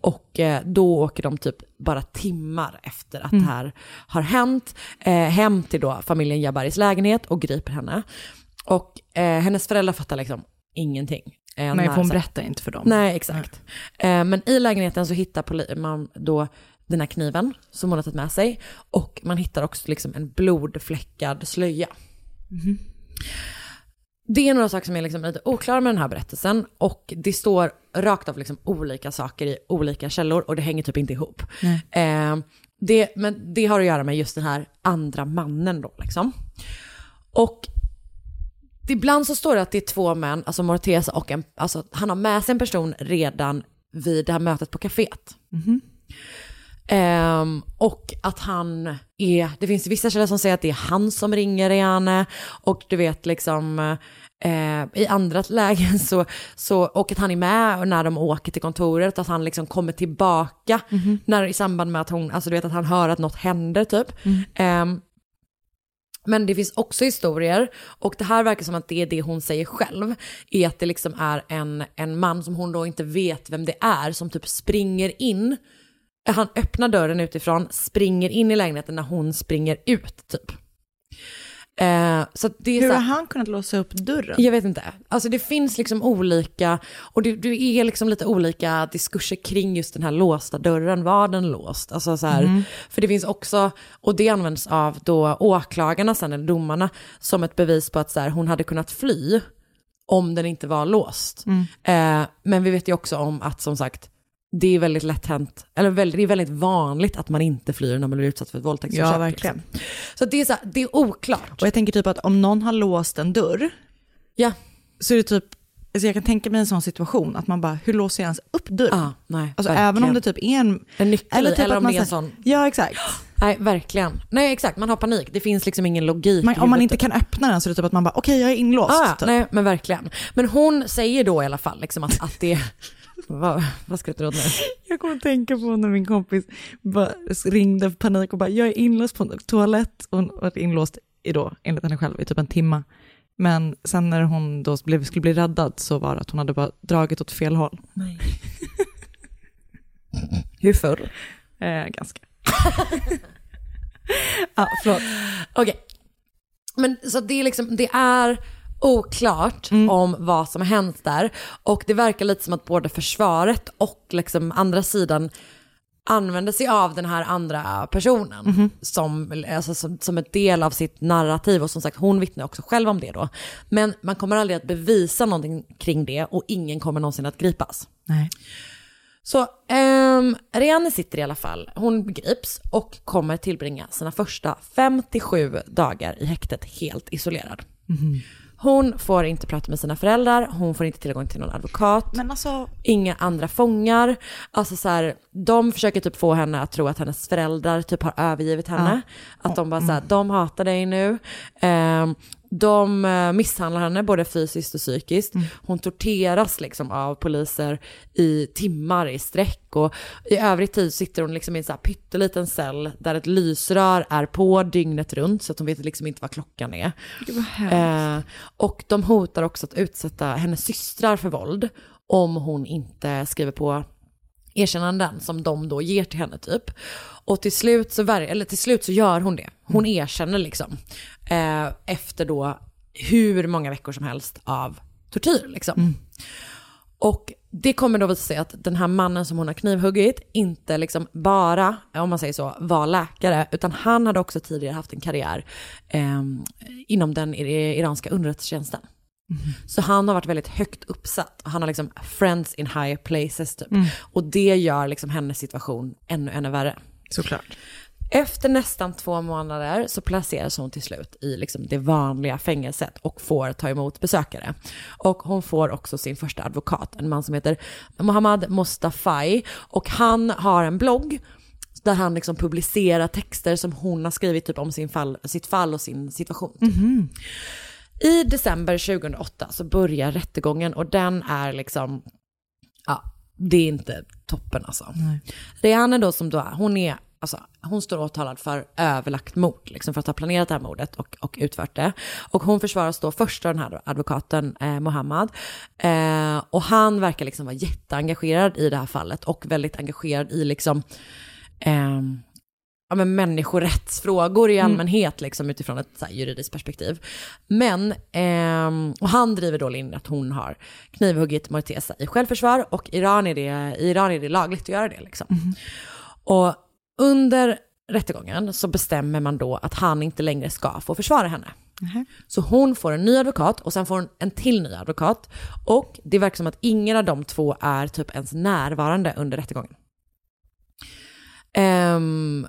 Och eh, då åker de typ bara timmar efter att det här har hänt eh, hem till då familjen Jabaris lägenhet och griper henne. Och eh, hennes föräldrar fattar liksom ingenting. Eh, Nej, för hon berättar inte för dem. Nej, exakt. Eh, men i lägenheten så hittar man då den här kniven som hon har tagit med sig och man hittar också liksom en blodfläckad slöja. Det är några saker som är liksom lite oklara med den här berättelsen och det står rakt av liksom olika saker i olika källor och det hänger typ inte ihop. Eh, det, men det har att göra med just den här andra mannen då liksom. Och ibland så står det att det är två män, alltså Morteza och en, alltså han har med sig en person redan vid det här mötet på kaféet. Ehm, och att han är, det finns vissa källor som säger att det är han som ringer Rihanna och du vet liksom eh, i andra lägen så, så, och att han är med när de åker till kontoret, att han liksom kommer tillbaka när, i samband med att hon, alltså du vet att han hör att något händer typ. Ehm, men det finns också historier, och det här verkar som att det är det hon säger själv, är att det liksom är en, en man som hon då inte vet vem det är, som typ springer in. Han öppnar dörren utifrån, springer in i lägenheten när hon springer ut typ. Eh, så det är Hur så har här, han kunnat låsa upp dörren? jag vet inte. Alltså det finns liksom olika, och det, det är liksom lite olika diskurser kring just den här låsta dörren. Var den låst? Alltså så här, För det finns också, och det används av då åklagarna sen, eller domarna, som ett bevis på att så här, hon hade kunnat fly om den inte var låst. Eh, men vi vet ju också om att som sagt, det är väldigt lätt hänt, eller väldigt, det är väldigt vanligt att man inte flyr när man blir utsatt för ett våldtäktsförsök. Ja, verkligen. Liksom. Så det är, så här, det är oklart. Och jag tänker typ att om någon har låst en dörr, Ja, så är det typ, alltså jag kan tänka mig en sån situation, att man bara, hur låser jag ens upp dörren? ah, nej, alltså verkligen. även om det typ är en... En nyckel eller, typ eller om det är en sån... Ja, exakt. Nej, verkligen. Nej, exakt. Man har panik. Det finns liksom ingen logik. Man, om man inte kan öppna den så är det typ att man bara, okej jag är inlåst. Ah, typ. nej, men verkligen. Men hon säger då i alla fall liksom att, att det... vad, vad skrattar du åt nu? Jag kommer att tänka på när min kompis ringde för panik och bara, jag är inlåst på toalett och hon var inlåst i då, enligt henne själv, i typ en timme. Men sen när hon då blev, skulle bli räddad så var det att hon hade bara dragit åt fel håll. Nej. Hur förr? Eh, ganska. ja, förlåt. Okej. Men så det är liksom, det är oklart om vad som har hänt där. Och det verkar lite som att både försvaret och liksom andra sidan använder sig av den här andra personen som, alltså, som, som ett del av sitt narrativ och som sagt hon vittnar också själv om det då. Men man kommer aldrig att bevisa någonting kring det och ingen kommer någonsin att gripas. Nej. Så um, Rianne sitter i alla fall, hon grips och kommer tillbringa sina första 57 dagar i häktet helt isolerad. Hon får inte prata med sina föräldrar, hon får inte tillgång till någon advokat, alltså, inga andra fångar. Alltså så här, de försöker typ få henne att tro att hennes föräldrar typ har övergivit henne. Att de bara så här, de hatar dig nu. Ehm, de eh, misshandlar henne både fysiskt och psykiskt. Hon torteras liksom av poliser i timmar i sträck och i övrig tid sitter hon liksom i en så här pytteliten cell där ett lysrör är på dygnet runt så att hon vet liksom inte vad klockan är. Eh, och de hotar också att utsätta hennes systrar för våld om hon inte skriver på erkännanden som de då ger till henne typ. Och till slut så, eller till slut så gör hon det. Hon erkänner liksom. Eh, efter då hur många veckor som helst av tortyr liksom. Och det kommer då visa sig att den här mannen som hon har knivhuggit inte liksom bara, om man säger så, var läkare, utan han hade också tidigare haft en karriär eh, inom den iranska underrättelsetjänsten. Så han har varit väldigt högt uppsatt. Han har liksom friends in high places typ. Och det gör liksom hennes situation ännu, ännu värre. såklart. Efter nästan två månader så placeras hon till slut i liksom det vanliga fängelset och får ta emot besökare. Och hon får också sin första advokat, en man som heter Mohammad Mostafai. Och han har en blogg där han liksom publicerar texter som hon har skrivit typ om sin fall, sitt fall och sin situation. I december 2008 så börjar rättegången och den är liksom, ja, det är inte toppen alltså. Rihanna då som då är, hon är, alltså hon står åtalad för överlagt mord, liksom för att ha planerat det här mordet och, och utfört det. Och hon försvaras då först av den här advokaten eh, Mohammad. Eh, och han verkar liksom vara jätteengagerad i det här fallet och väldigt engagerad i liksom, ehm, ja, men människorättsfrågor i allmänhet liksom, utifrån ett här, juridiskt perspektiv. Men, ehm, och han driver då linjen att hon har knivhuggit Morteza i självförsvar och Iran är det, i Iran är det lagligt att göra det. Liksom. Och under rättegången så bestämmer man då att han inte längre ska få försvara henne. Så hon får en ny advokat och sen får hon en till ny advokat. Och det verkar som att ingen av de två är typ ens närvarande under rättegången. Ehm,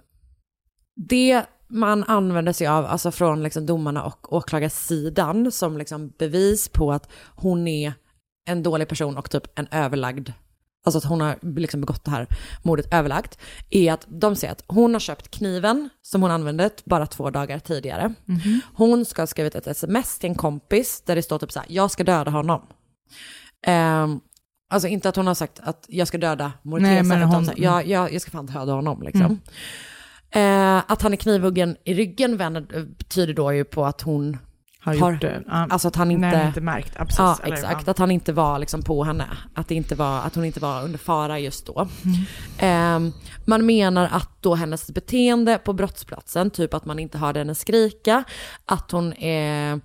det man använder sig av, alltså från liksom domarna och åklagarsidan som liksom bevis på att hon är en dålig person och typ en överlagd, alltså att hon har liksom begått det här mordet överlagt, är att de säger att hon har köpt kniven som hon använde bara två dagar tidigare. Hon ska ha skrivit ett sms till en kompis där det står typ så här, jag ska döda honom. Ehm, alltså inte att hon har sagt att jag ska döda Morteza, utan hon- så här, jag, jag, jag ska fan döda honom liksom. Eh, att han är knivhuggen i ryggen vänder- betyder då ju på att hon Har har, gjort det. Ja. alltså att han inte, Nej, inte märkt. Ja, precis. ja Eller, exakt, ja. att han inte var liksom på henne, att, det inte var, att hon inte var under fara just då. Eh, man menar att då hennes beteende på brottsplatsen, typ att man inte hörde henne skrika, att hon är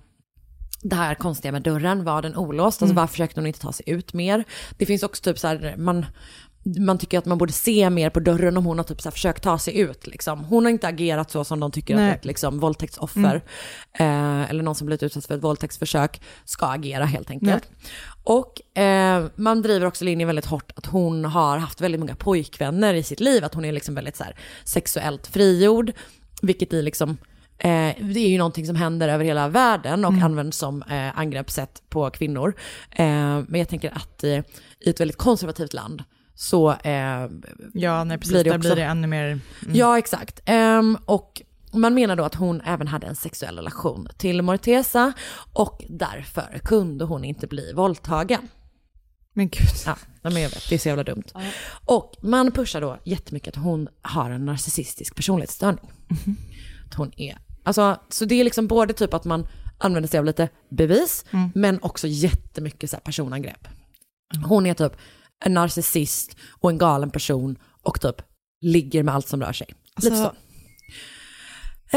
det här konstiga med dörren, var den olåst? Alltså varför försökte hon inte ta sig ut mer? Det finns också typ så här, man, man tycker att man borde se mer på dörren om hon har typ så försökt ta sig ut. Liksom. Hon har inte agerat så som de tycker Nej. att ett liksom, våldtäktsoffer eh, eller någon som blivit utsatt för ett våldtäktsförsök ska agera helt enkelt. Och eh, man driver också linjen väldigt hårt att hon har haft väldigt många pojkvänner i sitt liv, att hon är liksom väldigt så här, sexuellt frigjord, vilket i liksom Eh, det är ju någonting som händer över hela världen och används som eh, angreppssätt på kvinnor. Eh, men jag tänker att eh, i ett väldigt konservativt land så eh, Ja, nej, precis. blir det där också- blir det ännu mer... Mm. Ja, exakt. Ehm, och man menar då att hon även hade en sexuell relation till Morteza och därför kunde hon inte bli våldtagen. Men gud. Ja, men jag vet, det är så jävla dumt. Och man pushar då jättemycket att hon har en narcissistisk personlighetsstörning. Att hon är, alltså, så det är liksom både typ att man använder sig av lite bevis, men också jättemycket så här personangrepp. Hon är typ en narcissist och en galen person och typ ligger med allt som rör sig. Lite Alltså- så.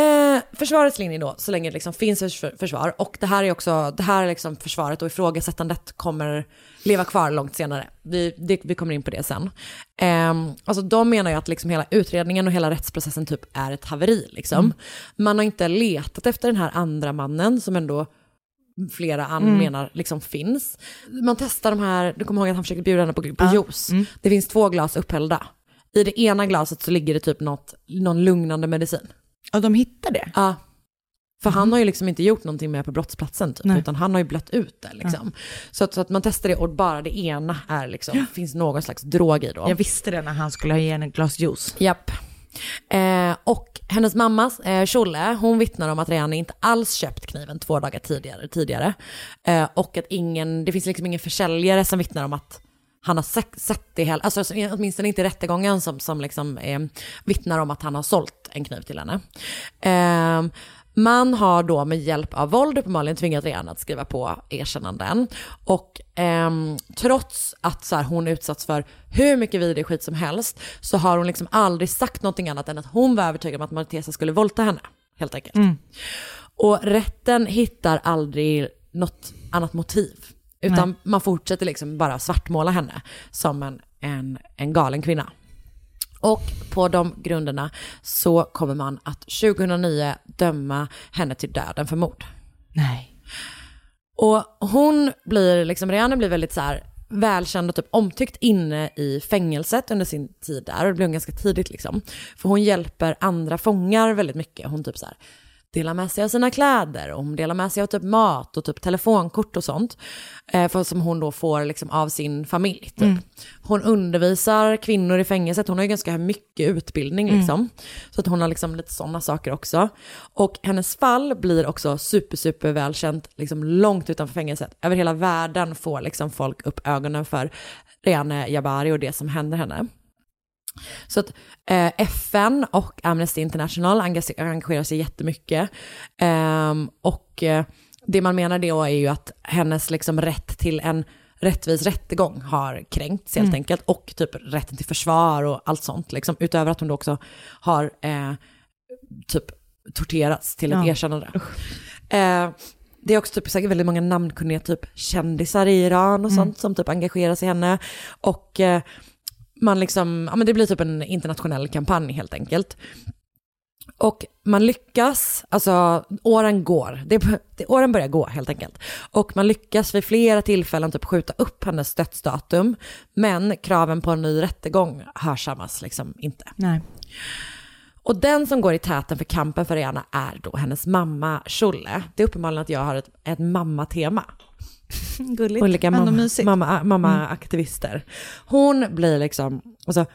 Eh, försvarets linje då, så länge det liksom finns ett för- försvar. Och det här är också, det här är liksom försvaret och ifrågasättandet kommer leva kvar långt senare. Vi, det, vi kommer in på det sen. Eh, alltså de menar ju att liksom hela utredningen och hela rättsprocessen typ är ett haveri. Liksom. Man har inte letat efter den här andra mannen som ändå flera an Mm. menar liksom finns. Man testar de här, du kommer ihåg att han försökte bjuda henne på, på Ja. juice. Mm. Det finns två glas upphällda. I det ena glaset så ligger det typ något, någon lugnande medicin. Och de hittar det? Ja. För han har ju liksom inte gjort någonting med på brottsplatsen typ, Nej. utan han har ju blött ut det liksom. Så, att, så att man testar det och bara det ena är liksom, finns någon slags drog i då. Jag visste det när han skulle ha ge henne ett glas juice. Japp. Eh, och hennes mamma, eh, hon vittnar om att Reane inte alls köpt kniven två dagar tidigare. tidigare. Eh, och att ingen, det finns liksom ingen försäljare som vittnar om att han har sett, sett det hela, alltså, alltså åtminstone inte i rättegången som, som liksom, eh, vittnar om att han har sålt en kniv till henne. Eh, Eh, man har då med hjälp av våld uppenbarligen tvingat Rihanna att skriva på erkännanden. Och ehm, trots att så här, hon utsatts för hur mycket vidrig skit som helst så har hon liksom aldrig sagt någonting annat än att hon var övertygad om att Martesa skulle våldta henne. Helt enkelt. Och rätten hittar aldrig något annat motiv. Utan Nej. man fortsätter liksom bara svartmåla henne som en, en, en galen kvinna. Och på de grunderna så kommer man att 2009 döma henne till döden för mord. Nej. Och hon blir, liksom, Rihanna blir väldigt så här välkänd och typ omtyckt inne i fängelset under sin tid där. Och det blir hon ganska tidigt liksom. För hon hjälper andra fångar väldigt mycket. Hon typ så här delar med sig av sina kläder och hon delar med sig av typ mat och typ telefonkort och sånt. Eh, för som hon då får liksom av sin familj. Typ. Hon undervisar kvinnor i fängelset, hon har ju ganska mycket utbildning liksom. Så att hon har liksom lite sådana saker också. Och hennes fall blir också super, super välkänt, liksom långt utanför fängelset. Över hela världen får liksom folk upp ögonen för Reane Jabari och det som händer henne. Så att eh, FN och Amnesty International engage- engagerar sig jättemycket. Ehm, och eh, det man menar då är ju att hennes liksom rätt till en rättvis rättegång har kränkts helt enkelt. Och typ rätten till försvar och allt sånt. Liksom, utöver att hon då också har eh, typ torterats till ett Ja. erkännande. Eh, det är också typ säkert väldigt många namnkunniga typ kändisar i Iran och sånt som typ engagerar sig i henne. Och eh, man liksom, ja men det blir typ en internationell kampanj helt enkelt. Och man lyckas, alltså åren går, det, det, åren börjar gå helt enkelt. Och man lyckas vid flera tillfällen typ skjuta upp hennes dödsdatum, men kraven på en ny rättegång hörsammas liksom inte. Nej. Och den som går i täten för kampen för Rihanna är då hennes mamma Shulle. Det är uppenbarligen att jag har ett, ett mammatema. Gulligt. Olika mamma, mamma, mamma-aktivister. Hon blir liksom, alltså,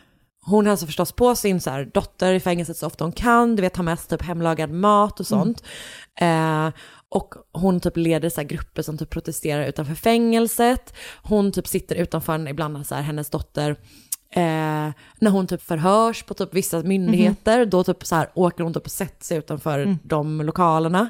hon hälsar förstås på sin så här, dotter i fängelset så ofta hon kan, du vet ha med sig typ hemlagad mat och sånt. Eh, och hon typ leder så grupper som typ protesterar utanför fängelset. Hon typ sitter utanför ibland så här, hennes dotter Eh, när hon typ förhörs på typ vissa myndigheter, då typ så här åker hon typ och sätter sig utanför de lokalerna.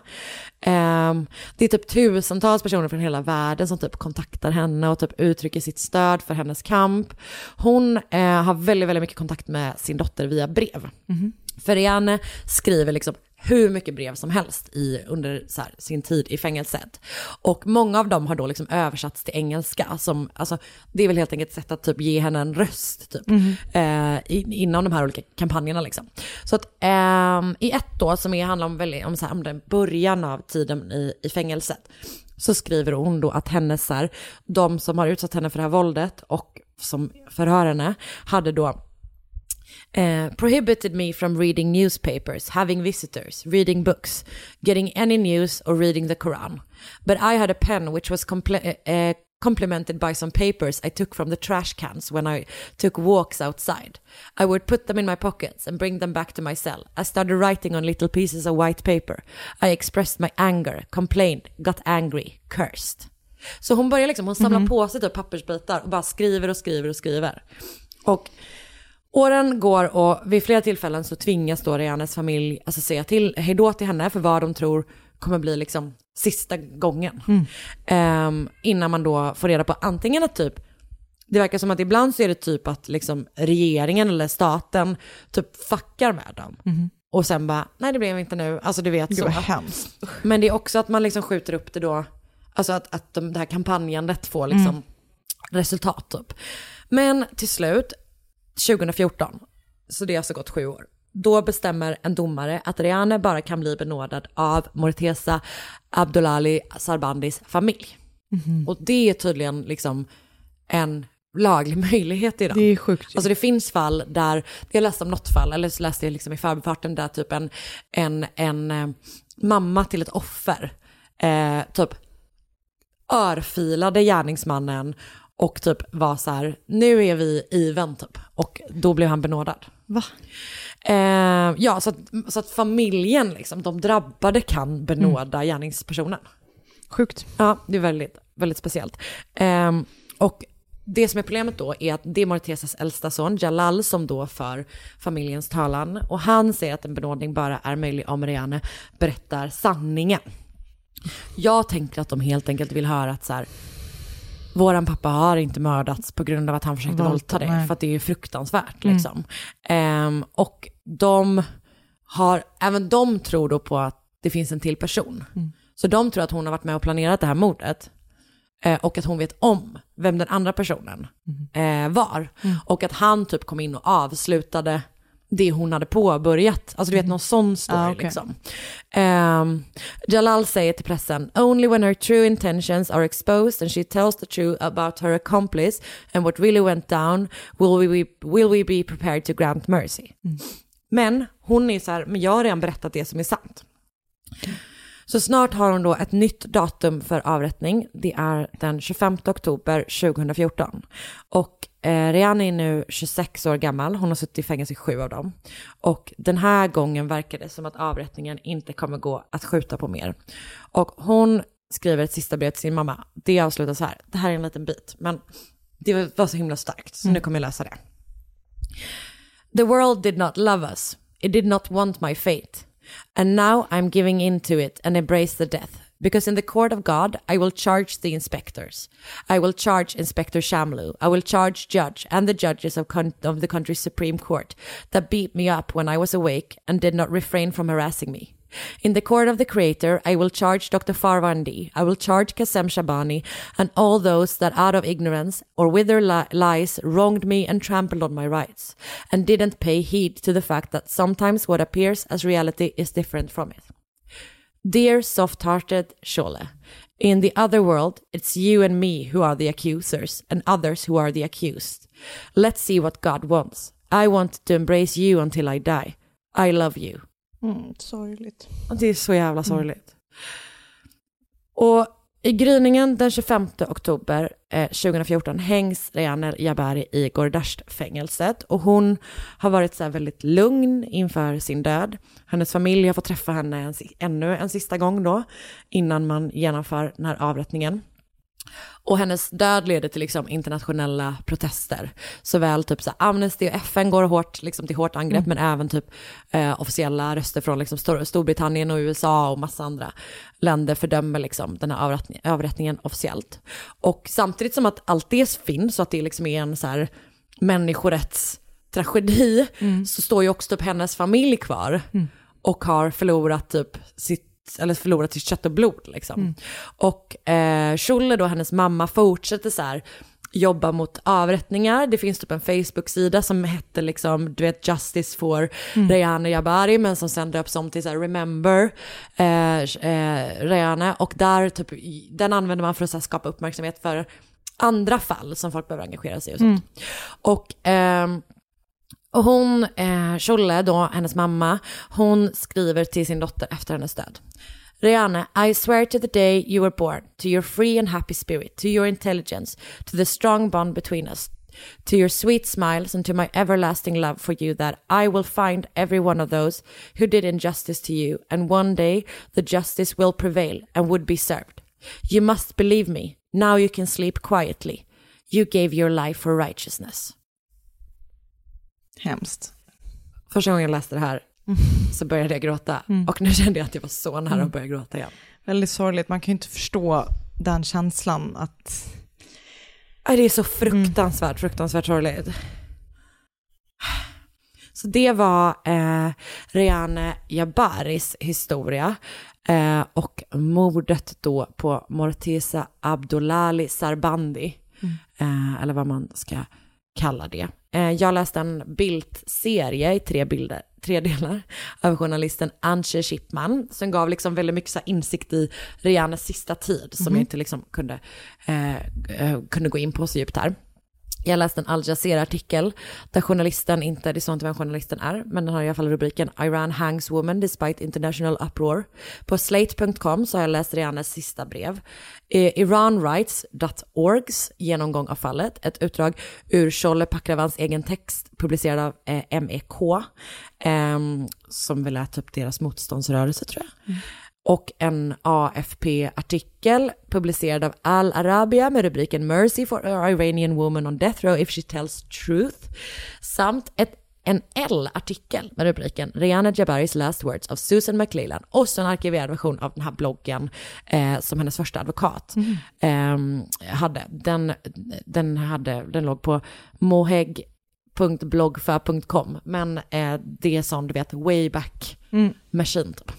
Ehm, det är typ tusentals personer från hela världen som typ kontaktar henne och typ uttrycker sitt stöd för hennes kamp. Hon eh, har väldigt, väldigt mycket kontakt med sin dotter via brev. För Rianne skriver liksom hur mycket brev som helst i, under här, sin tid i fängelset. Och många av dem har då liksom översatts till engelska. Som, alltså, det är väl helt enkelt ett sätt att typ ge henne en röst typ, eh, i, inom de här olika kampanjerna. Liksom. Så att ehm, i ett då som är, handlar om, väldigt, om, så här, om den början av tiden i, i fängelset så skriver hon då att hennes, så här, de som har utsatt henne för det här våldet och som förhör henne hade då Uh, prohibited me from reading newspapers, having visitors, reading books, getting any news or reading the Quran. But I had a pen which was comple- uh, complemented by some papers I took from the trash cans when I took walks outside. I would put them in my pockets and bring them back to my cell. I started writing on little pieces of white paper. I expressed my anger, complained, got angry, cursed. Så hon börjar liksom, hon samlar på sig typ pappersbitar och bara skriver och skriver och skriver. Och Åren går och vid flera tillfällen så tvingas då Rihannas familj alltså säga till, hejdå till henne för vad de tror kommer bli liksom sista gången. Ehm, innan man då får reda på antingen att typ, det verkar som att ibland så är det typ att liksom regeringen eller staten typ fuckar med dem. och sen bara, nej det blev inte nu. Alltså du vet Gud så. vad hemskt. Men det är också att man liksom skjuter upp det då, alltså att, att de, det här kampanjandet får liksom resultat upp. Men till slut, 2014, så det har alltså gått sju år, då bestämmer en domare att Rihanna bara kan bli benådad av Morteza Abdullahi Sarbandis familj. Och det är tydligen liksom en laglig möjlighet idag. Det är sjukt. Alltså det finns fall där, jag läste om något fall, eller så läste jag liksom i förbifarten där typ en, en, en eh, mamma till ett offer, eh, typ örfilade gärningsmannen och typ var så här, nu är vi even typ. Och då blev han benådad. Va? Eh, ja, så att, så att familjen, liksom, de drabbade kan benåda gärningspersonen. Sjukt. Ja, det är väldigt, väldigt speciellt. Ehm, och det som är problemet då är att det är Mortezas äldsta son, Jalal, som då för familjens talan. Och han säger att en benådning bara är möjlig om Marianne berättar sanningen. Jag tänker att de helt enkelt vill höra att så här, våran pappa har inte mördats på grund av att han försökte Våldta- dig, för att det är fruktansvärt liksom. Ehm, och de har, även de tror då på att det finns en till person. Så de tror att hon har varit med och planerat det här mordet. Eh, och att hon vet om vem den andra personen eh, var. Och att han typ kom in och avslutade det hon hade påbörjat. Alltså du vet någon sån story Ah, okej. liksom. Ehm, Jalal säger till pressen, only when her true intentions are exposed and she tells the truth about her accomplice and what really went down will we, will we be prepared to grant mercy. Men hon är så här, men jag har redan berättat det som är sant. Så snart har hon då ett nytt datum för avrättning. Det är den 25 oktober 2014. Och eh, Rihanna är nu 26 år gammal. Hon har suttit i fängelse i sju av dem. Och den här gången verkar det som att avrättningen inte kommer gå att skjuta på mer. Och hon skriver ett sista brev till sin mamma. Det avslutas så här. Det här är en liten bit, men det var så himla starkt. Så nu kommer jag läsa det. The world did not love us. It did not want my fate. And now I'm giving in to it and embrace the death. Because in the court of God, I will charge the inspectors. I will charge Inspector Shamlu. I will charge Judge and the judges of, con- of the country's Supreme Court that beat me up when I was awake and did not refrain from harassing me. In the court of the Creator, I will charge Dr. Farvandi. I will charge Kasem Shabani and all those that out of ignorance or with their li- lies wronged me and trampled on my rights and didn't pay heed to the fact that sometimes what appears as reality is different from it. Dear soft-hearted Shole, in the other world, it's you and me who are the accusers and others who are the accused. Let's see what God wants. I want to embrace you until I die. I love you. Mm, sorgligt. Det är så jävla sorgligt. Och i gryningen den 25 oktober eh, 2014 hängs Rehaner Jabari i Gordasht-fängelset och hon har varit så väldigt lugn inför sin död. Hennes familj har fått träffa henne en, ännu en sista gång då innan man genomför den här avrättningen. Och hennes död leder till liksom internationella protester. Såväl typ så Amnesty och FN går hårt, liksom till hårt angrepp, men även typ eh, officiella röster från liksom Stor- Storbritannien och USA och massa andra länder fördömer liksom den här avrättning, avrättningen officiellt. Och samtidigt som att allt det finns och att det liksom är en så här människorättstragedi så står ju också typ hennes familj kvar och har förlorat typ sitt eller förlorat sitt kött och blod liksom. Och eh, Schulle då, hennes mamma, fortsätter så här jobba mot avrättningar. Det finns typ en Facebook-sida som hette liksom, du vet, Justice for Rehane Jabari, men som sen döps om till så här Remember eh, eh, Rehane. Och där typ, den använder man för att här, skapa uppmärksamhet för andra fall som folk behöver engagera sig i och sånt. Och ehm, och hon, eh, Cholle då, hennes mamma, hon skriver till sin dotter efter hennes död. Rihanna, I swear to the day you were born, to your free and happy spirit, to your intelligence, to the strong bond between us, to your sweet smiles and to my everlasting love for you that I will find every one of those who did injustice to you and one day the justice will prevail and would be served. You must believe me. Now you can sleep quietly. You gave your life for righteousness. Hemskt. Första gången jag läste det här så började jag gråta. Och nu kände jag att jag var så nära att börja gråta igen. Väldigt sorgligt. Man kan ju inte förstå den känslan att... Nej, Det är så fruktansvärt, fruktansvärt sorgligt. Så det var eh, Riane Jabaris historia eh, och mordet då på Morteza Abdullali Sarbandi, eh, eller vad man ska kalla det. Eh, jag läste en bildserie i tre, bilder, tre delar av journalisten Antje Schippman som gav liksom väldigt mycket så insikt i Rianes sista tid som jag inte liksom kunde, eh, eh, kunde gå in på så djupt här. Jag läste en Al Jazeera-artikel där journalisten inte, det sa inte vem journalisten är, men den har i alla fall rubriken Iran hangs woman despite international uproar. På slate.com så har jag läst Rihannas sista brev. Eh, Iranrights.orgs genomgång av fallet, ett utdrag ur Scholle Pakravans egen text publicerad av eh, MEK, eh, som väl är typ deras motståndsrörelse tror jag mm och en AFP-artikel publicerad av Al Arabia med rubriken Mercy for a Iranian woman on death row if she tells truth. Samt ett, en L-artikel med rubriken Rihanna Jabaris last words av Susan McLellan och så en arkiverad version av den här bloggen eh, som hennes första advokat eh, hade. Den, den, hade. den låg på moheg.bloggfa.com men eh, det är sån du vet way back machine typ.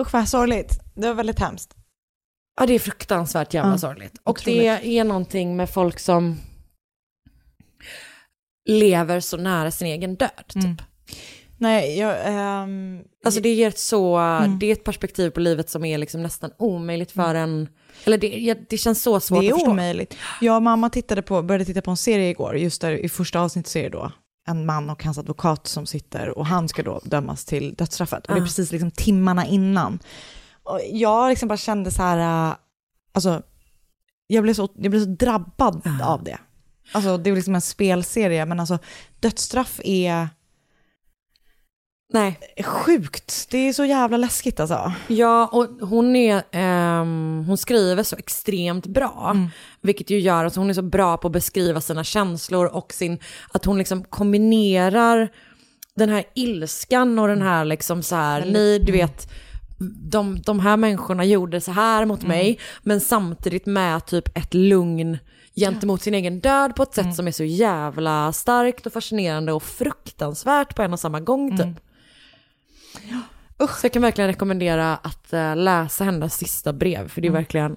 Usch vad sorgligt. Det var väldigt hemskt. Ja, det är fruktansvärt jävla Ja, sorgligt. Och otroligt. det är någonting med folk som lever så nära sin egen död. Typ. Mm. Nej, jag... ehm, Alltså det ger ett så, Mm. det är ett perspektiv på livet som är liksom nästan omöjligt för en, eller det, det känns så svårt det är att förstå. omöjligt. Jag och mamma tittade på, började titta på en serie igår, just där i första avsnittet är det då en man och hans advokat som sitter och han ska då dömas till dödsstraffet. Och det är Ja. precis liksom timmarna innan. Och jag liksom bara kände så här, äh, alltså, jag blev så, jag blev så drabbad av det. Alltså det är liksom en spelserie, men alltså dödsstraff är Nej. sjukt. Det är så jävla läskigt alltså. Ja, och hon är, ehm, hon skriver så extremt bra, Mm. vilket ju gör att hon är så bra på att beskriva sina känslor och sin, att hon liksom kombinerar den här ilskan och den här liksom så här, ni, du vet, de, de här människorna gjorde så här mot mig, men samtidigt med typ ett lugn gentemot sin egen död på ett sätt som är så jävla starkt och fascinerande och fruktansvärt på en och samma gång typ. Så jag kan verkligen rekommendera att eh, läsa hennes sista brev, för det är Mm. verkligen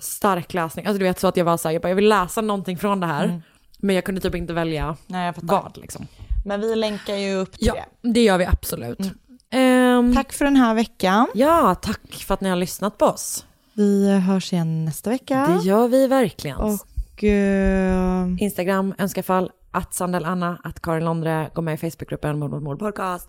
stark läsning. Alltså du vet så att jag var såhär, jag, bara, jag vill läsa någonting från det här, men jag kunde typ inte välja Mm. Nej, vad liksom. Men vi länkar ju upp till Ja, det. det gör vi absolut. Ehm, Tack för den här veckan. Ja, tack för att ni har lyssnat på oss. Vi hörs igen nästa vecka. Det gör vi verkligen. Och eh, Instagram, önskafall, att Sandel Anna, att Karin Londre, gå med i Facebookgruppen Mord mot mord podcast.